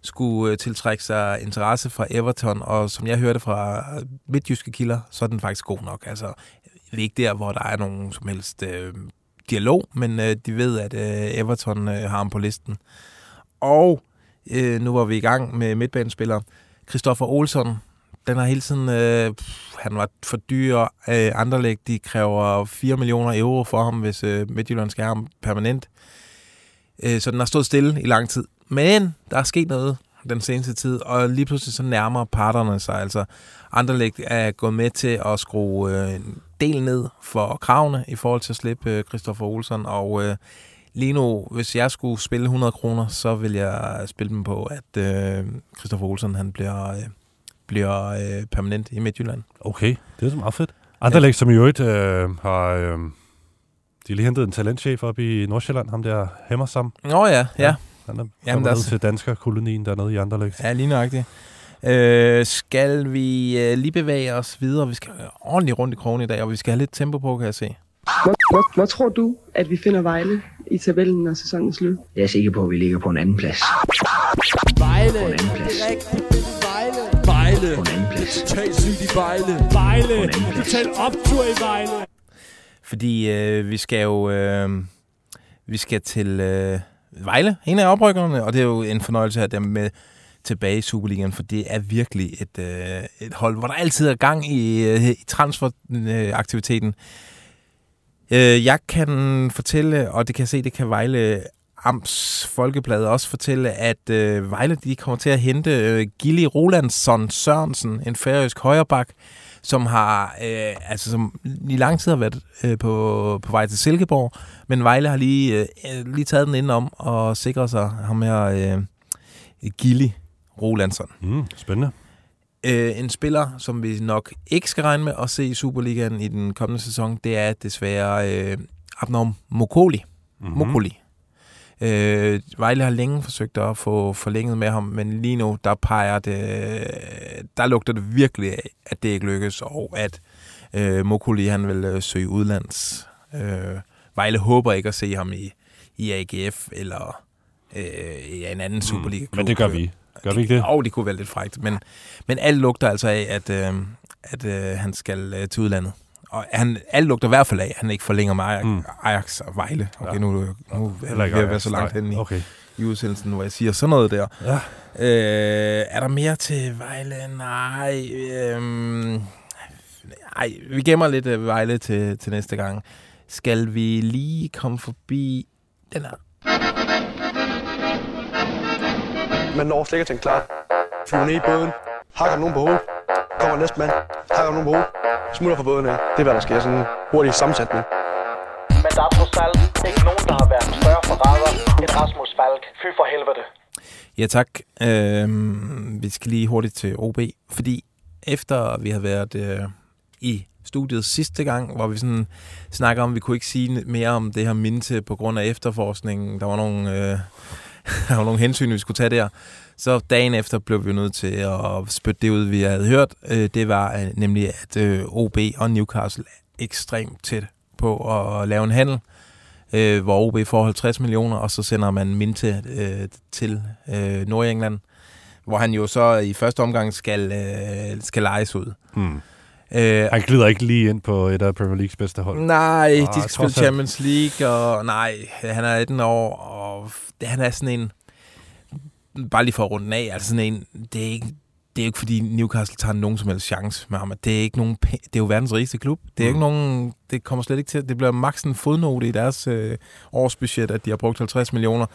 skulle øh, tiltrække sig interesse fra Everton, og som jeg hørte fra øh, midtjyske kilder, så er den faktisk god nok. Altså, det er ikke der, hvor der er nogen som helst øh, dialog, men øh, de ved, at øh, Everton øh, har ham på listen. Og øh, nu var vi i gang med midtbanespilleren Christoffer Olsson, den har hele tiden, øh, pff, han var for dyr. Øh, Anderlæg, de kræver 4 millioner euro for ham, hvis øh, Midtjylland skal have ham permanent. Øh, så den har stået stille i lang tid. Men der er sket noget den seneste tid, og lige pludselig så nærmer parterne sig. Altså, Anderlæg er gået med til at skrue øh, en del ned for kravene i forhold til at slippe øh, Christoffer Olsson, og øh, lige nu, hvis jeg skulle spille 100 kroner, så vil jeg spille dem på, at øh, Christoffer Olsson han bliver, øh, bliver øh, permanent i Midtjylland. Okay, det er så meget fedt. Anderlæg, som i øvrigt øh, har... Øh, De lige hentet en talentchef op i Nordsjælland, ham der Hammersam. Nå ja, ja. Han er Jamen, der er til danskerkolonien dernede i Anderlecht. Ja, lige nøjagtigt. Øh, skal vi øh, lige bevæge os videre? Vi skal ordentligt rundt i krogen i dag, og vi skal have lidt tempo på, kan jeg se. Hvor, hvor, hvor tror du, at vi finder Vejle i tabellen, når sæsonen er slut? Jeg er sikker på, at vi ligger på en anden plads. Vejle. På en anden plads. Vejle. Vejle. På en anden plads. Sygt i Vejle. Vejle. Total optur i Vejle. Fordi øh, vi skal jo øh, vi skal til øh, Vejle, en af oprykkerne, og det er jo en fornøjelse at have dem med tilbage i Superligaen, for det er virkelig et, øh, et hold, hvor der altid er gang i, øh, i transferaktiviteten. Øh, jeg kan fortælle, og det kan jeg se, det kan Vejle Amts Folkeblad også fortælle, at øh, Vejle de kommer til at hente øh, Gilly Rolandsson Sørensen, en færøsk højreback, som har øh, altså som i lang tid har været øh, på, på vej til Silkeborg, men Vejle har lige, øh, lige taget den indenom og sikret sig ham her øh, Gilly Rolandsson. Mm, spændende. Øh, en spiller, som vi nok ikke skal regne med at se i Superligaen i den kommende sæson, det er desværre øh, Abnorm Mokoli. Mhm. Mm-hmm. Mokoli. Øh, Vejle har længe forsøgt at få forlænget med ham, men lige nu, der peger det, der lugter det virkelig af, at det ikke lykkes, og at øh, Mokoli, han vil øh, søge udlands. Øh, Vejle håber ikke at se ham i, i AGF eller øh, i en anden Superliga. Men det gør vi. Gør vi ikke det? Og det kunne være lidt frækt, men, men alt lugter altså af, at, øh, at øh, han skal øh, til udlandet. Og han, alt lugter i hvert fald af, at han ikke forlænger med Ajax, mm. Ajax og Vejle. Okay, Ja. nu, nu er vi ved at være Ajax, så langt nej. hen i, Okay. i udsendelsen, hvor jeg siger sådan noget der. Ja. Øh, er der mere til Vejle? Nej. Øh, nej, vi gemmer lidt øh, Vejle til, til næste gang. Skal vi lige komme forbi den her? Man når slet ikke at tænke klar. Flyver ned i båden, hakker nogen på hovedet, kommer næste mand, hakker nogen på hovedet, smutter fra båden af. Det er, hvad der sker. Sådan en hurtig sammensætning. Men der er trods alt ikke nogen, der har været større forræder end Rasmus Falk. Fy for helvede. Ja, tak. Øhm, vi skal lige hurtigt til OB, fordi efter vi har været øh, i studiet sidste gang, hvor vi sådan snakker om, at vi kunne ikke sige mere om det her minte på grund af efterforskningen. Der var nogle, øh, der var nogle hensyn, vi skulle tage der. Så dagen efter blev vi nødt til at spytte det ud, vi havde hørt. Øh, det var øh, nemlig, at øh, OB og Newcastle er ekstremt tæt på at lave en handel hvor OB får 50 millioner, og så sender man Minte til Nordengland, hvor han jo så i første omgang skal, skal lejes ud. Hmm. Øh, Han glider ikke lige ind på et af Premier Leagues bedste hold. Nej, Ah, de skal spille. Champions League, og nej, han er 18 år, og han er sådan en, bare lige for at runde af, altså sådan en, det er ikke, det er jo ikke fordi Newcastle tager nogen som helst chance med ham. Det er ikke nogen, det er jo verdens rigeste klub. Det er Mm. ikke nogen, det kommer slet ikke til, det bliver maks en fodnote i deres øh, årsbudget, at de har brugt 50 millioner,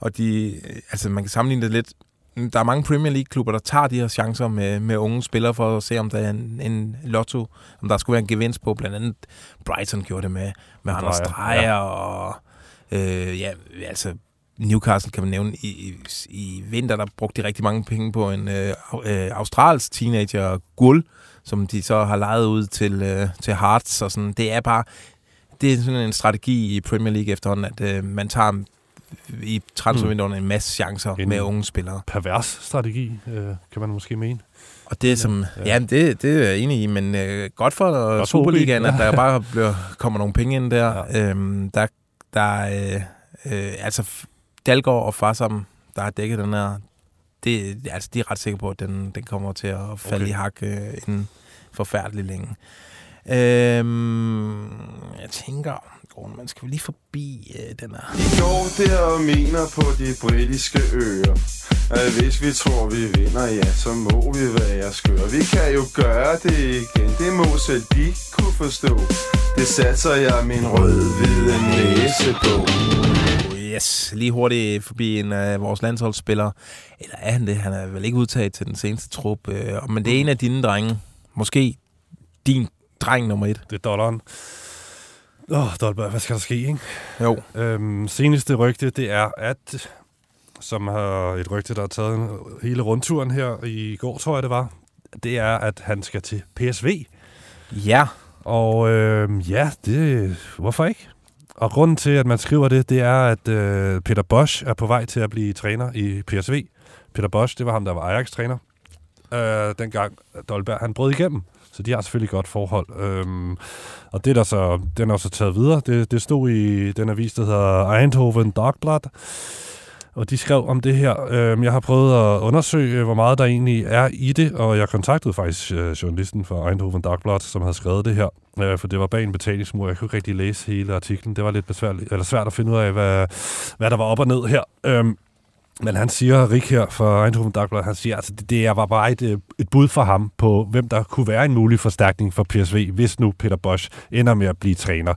og de, øh, altså man kan sammenligne det lidt, der er mange Premier League-klubber, der tager de her chancer med, med unge spillere for at se, om der er en, en lotto, om der skulle være en gevinst på. Blandt andet Brighton gjorde det med, med Anders Dreyer, ja. og øh, ja, altså Newcastle kan man nævne. I, i, I vinter, der brugte de rigtig mange penge på en øh, øh, australsk teenager, Gull, som de så har lejet ud til, øh, til Hearts. Og sådan. Det er bare det er sådan en strategi i Premier League efterhånden, at øh, man tager i transfervinduerne en masse chancer En med unge spillere. Pervers strategi, øh, kan man måske mene. Og det som, ja, ja det, det er jeg enig i, men øh, godt for Godt Superligaen, at der bare bliver, kommer nogle penge ind der. Ja. Øhm, der, der øh, øh, altså Dalgaard og Farsam, der har dækket den her, det, altså, de er ret sikre på, at den, den kommer til at falde Okay. i hak øh, en forfærdelig længe. Øhm, jeg tænker, Gordon, man skal jo lige forbi øh, den her. De går der og mener på de britiske øer At hvis vi tror vi vinder, ja så må vi være skøre Vi kan jo gøre det igen, det må selv de kunne forstå Det satser jeg min rød-hvide næse på Yes, lige hurtigt forbi en af vores landsholdsspillere. Eller er han det? Han er vel ikke udtaget til den seneste trup. Øh, men det er en af dine drenge. Måske din dreng nummer et. Det er dollaren. Åh, oh, Dolberg, hvad skal der ske, ikke? Jo. Øhm, seneste rygte, det er, at som har et rygte, der har taget hele rundturen her i går, tror jeg det var, det er, at han skal til PSV. Ja. Og øhm, ja, det, hvorfor ikke? og grunden til, at man skriver det, det er, at øh, Peter Bosch er på vej til at blive træner i PSV. Peter Bosch, det var ham, der var Ajax-træner. Øh, dengang Dolberg, han brød igennem. Så de har selvfølgelig godt forhold. Øhm, og det der så, den er så taget videre. Det, det stod i den avis, der hedder Eindhoven Dagblad. Og de skrev om det her. Øhm, jeg har prøvet at undersøge, hvor meget der egentlig er i det, og jeg kontaktede faktisk øh, journalisten fra Eindhoven Dagblad, som havde skrevet det her, øh, for det var bag en betalingsmur. Jeg kunne ikke rigtig læse hele artiklen. Det var lidt besværligt, eller svært at finde ud af, hvad, hvad der var op og ned her. Øhm, men han siger, Rik her fra Eindhoven Dagblad, han siger, altså det, det var bare et, øh, et bud for ham på, hvem der kunne være en mulig forstærkning for PSV, hvis nu Peter Bosch ender med at blive træner.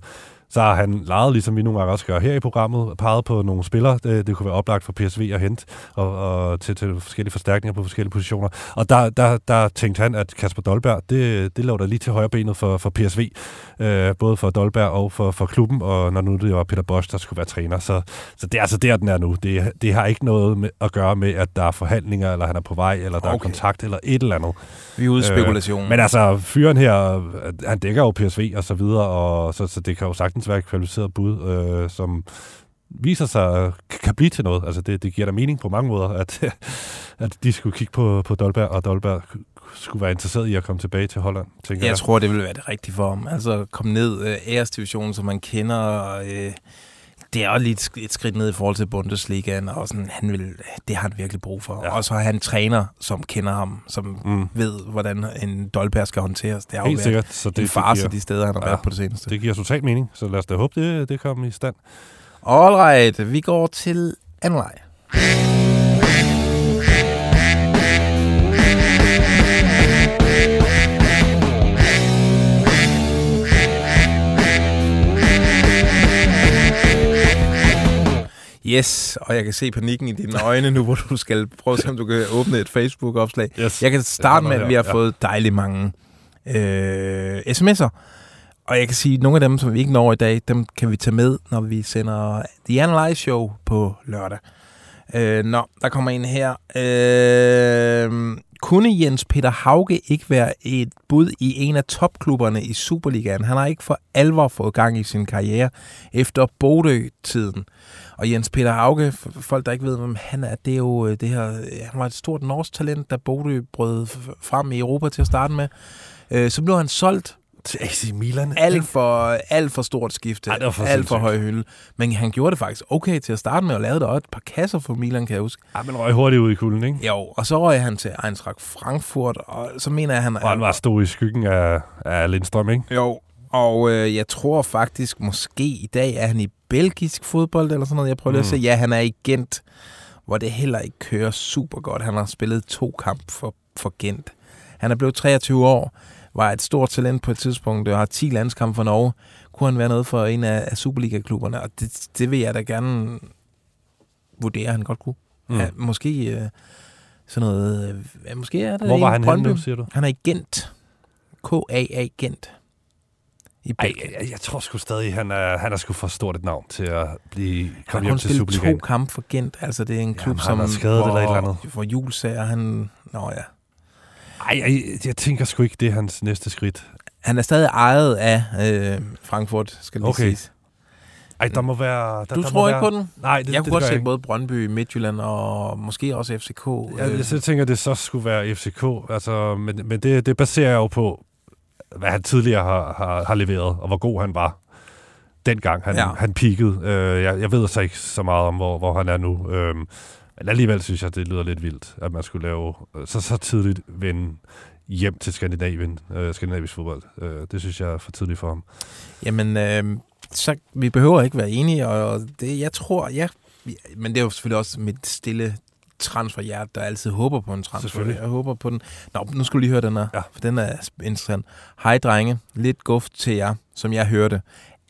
Så har han lejet, ligesom vi nogle gange også gør her i programmet, peget på nogle spillere, det, det kunne være oplagt for PSV at hente og, og til, til forskellige forstærkninger på forskellige positioner. Og der, der, der tænkte han, at Kasper Dolberg, det, det lå der lige til højre benet for, for PSV, øh, både for Dolberg og for, for klubben, og når nu det var Peter Bosch, der skulle være træner. Så, så det er altså der, den er nu. Det, det har ikke noget med, at gøre med, at der er forhandlinger, eller han er på vej, eller der okay. er kontakt, eller et eller andet. Vi er ude i spekulation. Øh, men altså, fyren her, han dækker jo PSV og så videre, og så, så det kan jo sagtens være et kvalificeret bud, øh, som viser sig kan blive til noget. Altså det, det giver da mening på mange måder, at, at de skulle kigge på, på Dolberg, og Dolberg skulle være interesseret i at komme tilbage til Holland, tænker Jeg jeg. tror, det vil være det rigtige for ham. Altså komme ned øh, æresdivisionen, som man kender, øh, det er også lige et, sk- et skridt ned i forhold til Bundesligaen, og sådan, han vil, det har han virkelig brug for. Ja. Og så har han en træner, som kender ham, som mm. ved, hvordan en Dolberg skal håndteres. Det jo Helt været sikkert. Så det, en farse det giver, de steder, han har ja, været på det seneste. Det giver totalt mening, så lad os da håbe, det, det kommer i stand. Alright, vi går til anden leg. Yes, og jeg kan se panikken i dine øjne nu, hvor du skal prøve at se, om du kan åbne et Facebook-opslag. Yes. Jeg kan starte med, at vi har ja. fået dejligt mange øh, sms'er. Og jeg kan sige, at nogle af dem, som vi ikke når i dag, dem kan vi tage med, når vi sender The Analyze Show på lørdag. Øh, nå, der kommer en her. Øh, kunne Jens Peter Hauge ikke være et bud i en af topklubberne i Superligaen? Han har ikke for alvor fået gang i sin karriere efter Bodø-tiden. Og Jens Peter Hauge, folk der ikke ved, hvem han er, det er jo øh, det her, han var et stort norsk talent, da Bodø brød frem i Europa til at starte med. Øh, så blev han solgt til AC Milan. Alt for, alt for stort skifte. Ej, det var for alt for høj hylde. Men han gjorde det faktisk okay til at starte med, og lavede der også et par kasser for Milan, kan jeg huske. Ja, men røg hurtigt ud i kulden, ikke? Jo, og så røg han til Eintracht Frankfurt, og så mener jeg, han... Og han var stod i skyggen af, af Lindstrøm, ikke? Jo, og øh, jeg tror faktisk, måske i dag er han i belgisk fodbold eller sådan noget. Jeg prøver mm. lige at se. Ja, han er i Gent, hvor det heller ikke kører super godt. Han har spillet to kampe for, for Gent. Han er blevet 23 år, var et stort talent på et tidspunkt, og har 10 landskampe for Norge. Kunne han være noget for en af, af Superliga-klubberne? Og det, det vil jeg da gerne vurdere, at han godt kunne. Mm. Ja, måske øh, sådan noget... Øh, måske er det Hvor var han henne nu, siger du? Han er i Gent. K-A-A Gent. I Ej, jeg, jeg tror sgu stadig, han er, han er sgu for stort et navn til at blive Han komme har hjem kun til Superligaen. to kampe for Gent. Altså, det er en klub, han som... er skadet hvor, eller et eller andet. Hvor julesager, han... Nå ja. Ej, jeg, jeg tænker sgu ikke, det er hans næste skridt. Han er stadig ejet af øh, Frankfurt, skal lige Okay. siges. Ej, der må være... Der, Du der tror ikke være, på den? Nej, det, jeg det, kunne godt gør se både Brøndby, Midtjylland og måske også FCK. Jeg, øh, jeg, jeg tænker, det så skulle være FCK. Altså, men men det, det baserer jeg jo på, hvad han tidligere har, har, har leveret, og hvor god han var dengang han, Ja. ja. han peakede. Øh, jeg, jeg ved så ikke så meget om, hvor, hvor han er nu. Øh, men alligevel synes jeg, det lyder lidt vildt, at man skulle lave øh, så, så tidligt vende hjem til Skandinavien, øh, skandinavisk fodbold. Øh, det synes jeg er for tidligt for ham. Jamen, øh, så vi behøver ikke være enige, og det, jeg tror, ja, men det er jo selvfølgelig også mit stille transferhjerte, der altid håber på en transfer. Selvfølgelig. Jeg håber på den. Nå, nu skulle lige høre den her, ja. for den er interessant. Hej drenge, lidt guft til jer, som jeg hørte.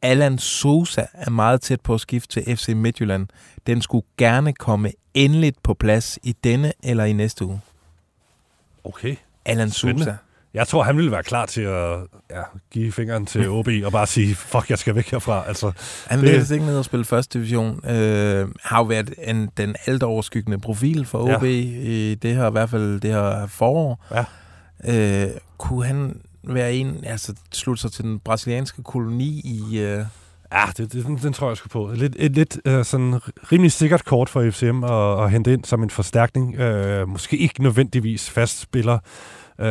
Alan Sosa er meget tæt på at skifte til FC Midtjylland. Den skulle gerne komme endeligt på plads i denne eller i næste uge. Okay. Alan Spændende. Sosa. Jeg tror, han ville være klar til at ja, give fingeren til OB og bare sige, fuck, jeg skal væk herfra. Altså, Han vil helst ikke ned og spille første division. Øh, har jo været en, den altoverskyggende profil for Ja. OB i det her, i hvert fald det her forår. Ja. Øh, kunne han være en, altså slutte sig til den brasilianske koloni i, øh, Ja, det, det, den, den tror jeg sgu på. Lidt, et lidt uh, sådan rimelig sikkert kort for FCM at, at hente ind som en forstærkning. Uh, måske ikke nødvendigvis fast spiller. Uh,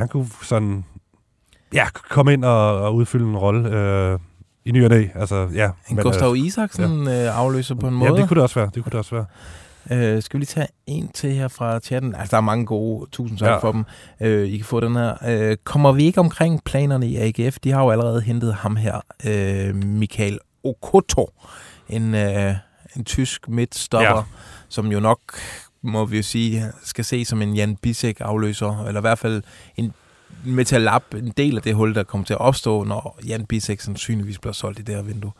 han kunne sådan ja, komme ind og, og udfylde en rolle uh, i ny og næ. Altså, ja, En Gustav Isaksen ja. øh, afløser på en måde. Ja, det kunne det også være. Det kunne det også være. Øh, skal vi lige tage en til her fra chatten? Altså, der er mange gode. Tusind tak ja. For dem. Øh, I kan få den her. Øh, kommer vi ikke omkring planerne i AGF? De har jo allerede hentet ham her. Øh, Michael Okoto. En, øh, en tysk midtstopper, ja. Som jo nok, må vi jo sige, skal se som en Jan Bisek afløser. Eller i hvert fald en lappe en del af det hul, der kommer til at opstå, når Jan Bisek sandsynligvis bliver solgt i det her vindue.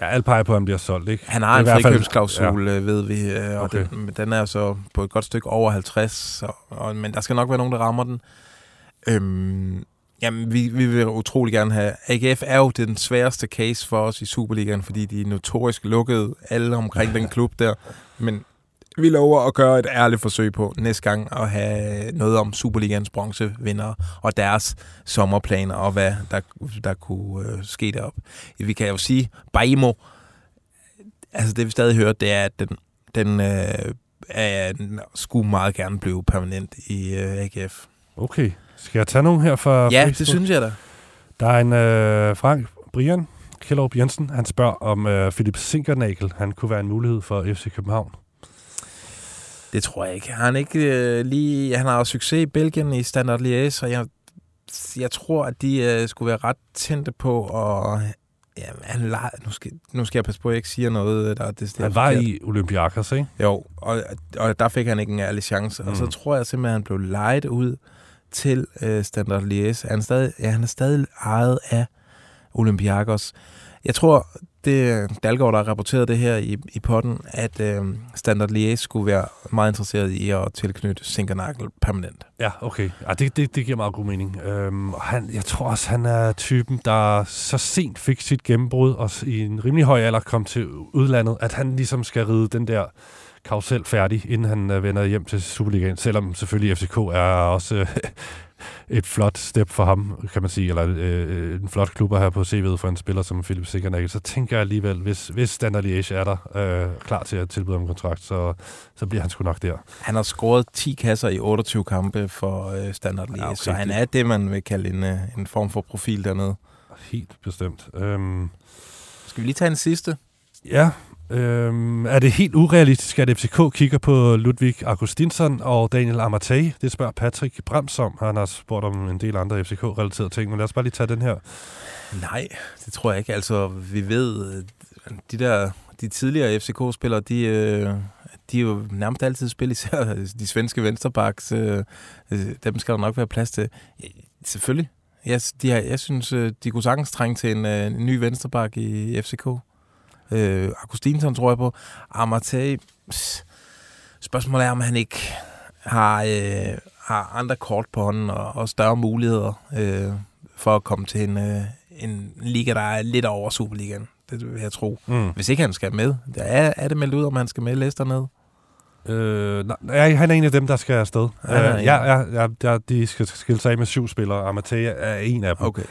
Ja, alt peger på, at han bliver solgt, ikke? Han har en frikøbsklausul, ja. ved vi, øh, og Okay. den, den er så på et godt stykke over 50, så, og, men der skal nok være nogen, der rammer den. Øhm, jamen, vi, vi vil utrolig gerne have... AGF er jo den sværeste case for os i Superligaen, fordi de er notorisk lukket alle omkring den klub der, men vi lover at gøre et ærligt forsøg på næste gang at have noget om Superligans bronzevinder og deres sommerplaner og hvad der, der kunne øh, ske derop. Vi kan jo sige, Baimo, altså det vi stadig hører, det er, at den, den øh, er, skulle meget gerne blive permanent i øh, AGF. Okay. Skal jeg tage nogen her fra Ja, Facebook? det synes jeg da. Der er en øh, Frank Brian Kjellup Jensen. Han spørger, om øh, Philip Sinkernagel han kunne være en mulighed for FC København. Det tror jeg ikke. Han ikke øh, lige... Han har jo succes i Belgien i Standard Liège, og jeg, jeg tror, at de øh, skulle være ret tændte på at... Ja, han lege, nu, skal, nu skal jeg passe på, at jeg ikke siger noget, der er det Han var i Olympiakos, ikke? Jo, og, og der fik han ikke en ærlig chance. Mm. Og så Mm. tror jeg simpelthen, at han blev lejet ud til øh, Standard Liège. Han er, stadig, ja, han er stadig ejet af Olympiakos. Jeg tror, det Dalgaard, der har rapporteret det her i, i potten, at øh, Standard Liège skulle være meget interesseret i at tilknytte Sinkernagel permanent. Ja, okay. Ja, det, det, det giver meget god mening. Øhm, og han, jeg tror også, han er typen, der så sent fik sit gennembrud, og i en rimelig høj alder kom til udlandet, at han ligesom skal ride den der karusel færdig, inden han øh, vender hjem til Superligaen. Selvom selvfølgelig FCK er også øh, et flot step for ham, kan man sige, eller øh, en flot klub at have på CV'et for en spiller som Philip Sikkernagel, så tænker jeg alligevel, hvis, hvis Standard Liège er der øh, klar til at tilbyde ham en kontrakt, så, så bliver han sgu nok der. Han har scoret 10 kasser i 28 kampe for øh, Standard Liège, ja, okay. så han er det, man vil kalde en, øh, en form for profil dernede. Helt bestemt. Øhm, Skal vi lige tage en sidste? Ja. Øhm, er det helt urealistisk, at FCK kigger på Ludvig Augustinsson og Daniel Amatei? Det spørger Patrick Brems om. Han har spurgt om en del andre FCK-relaterede ting, men lad os bare lige tage den her. Nej, det tror jeg ikke. Altså, vi ved, øh, de der de tidligere FCK-spillere, de, øh, de er jo nærmest altid spillet, især de svenske vensterbacks. Øh, øh, dem skal der nok være plads til. Ja, Selvfølgelig. Jeg, de har, jeg synes, øh, de kunne sagtens trænge til en, øh, en ny venstreback i FCK. Øh, Augustinsson tror jeg på. Amartey, spørgsmålet er, om han ikke har, øh, har andre kort på hånden og, og større muligheder øh, for at komme til en, øh, en liga, der er lidt over Superligaen. Det vil jeg tro. Mm. Hvis ikke han skal med. Der er, er det meldt ud, om han skal med Leicester ned? Øh, nej, han er en af dem, der skal afsted. Han er Øh, ja, ja, ja, ja, de skal skille sig af med syv spillere. Amartey er en af dem. Okay.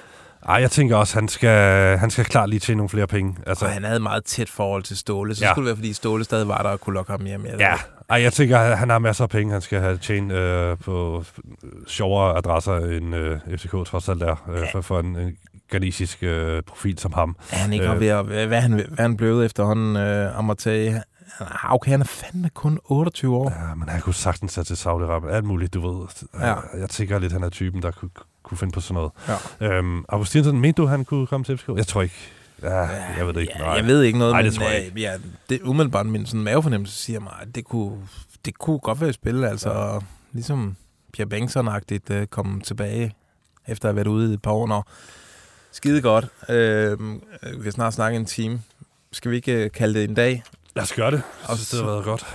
Ej, jeg tænker også, han skal, han skal klart lige tjene nogle flere penge. Altså, og han havde et meget tæt forhold til Ståle, så Ja. skulle det være, fordi Ståle stadig var der og kunne lokke ham hjem. Jeg Ja. Ej, jeg tænker, han har masser af penge, han skal have tjent øh, på sjovere adresser, end øh, FCK trods alt er, øh, for, for en, en ganesisk øh, profil som ham. Er han ikke øh, ved at, hvad, han, hvad han blevet efterhånden, øh, Amartey? Okay, han er fandme kun 28 år. Ja, men han kunne sagtens tage til Saudi-Arabien. Alt muligt, du ved. Ja. Jeg, jeg tænker lidt, han er typen, der kunne, kunne finde på sådan noget. Ja. Øhm, Augustinsson, mente du, han kunne komme til FCK? Jeg tror ikke. Ja, jeg ved det ikke. Ja, jeg ved ikke noget, Nej, men det tror jeg øh, ikke. Ja, det, umiddelbart min sådan mavefornemmelse siger mig, at det kunne, det kunne godt være et spil. Altså, ja. ligesom Pierre Bengtsson-agtigt øh, komme tilbage, efter at have været ude i et par år. Nå, skide godt. Øh, vi har snart snakket en time. Skal vi ikke øh, kalde det en dag? Lad os gøre det. Og synes, det har været godt.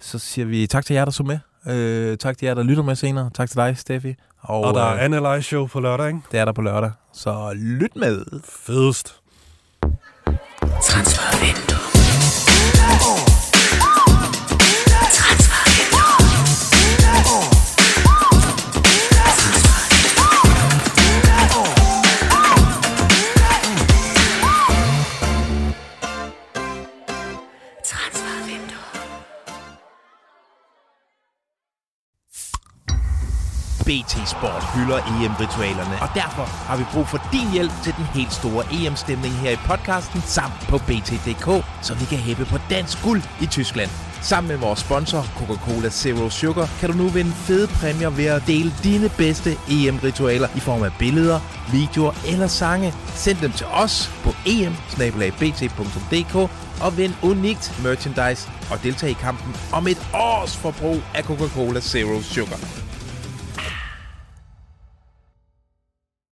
Så siger vi tak til jer, der så med. Øh, tak til jer, der lytter med senere. Tak til dig, Steffi. Og, og der er øh, Analyze Show på lørdag, ikke? Det er der på lørdag. Så lyt med. Fedest. Transfervindue. BT Sport hylder EM-ritualerne, og derfor har vi brug for din hjælp til den helt store EM-stemning her i podcasten samt på BT.dk, så vi kan hæppe på dansk guld i Tyskland. Sammen med vores sponsor, Coca-Cola Zero Sugar, kan du nu vinde fede præmier ved at dele dine bedste EM-ritualer i form af billeder, videoer eller sange. Send dem til os på em og vind unikt merchandise og deltag i kampen om et års forbrug af Coca-Cola Zero Sugar.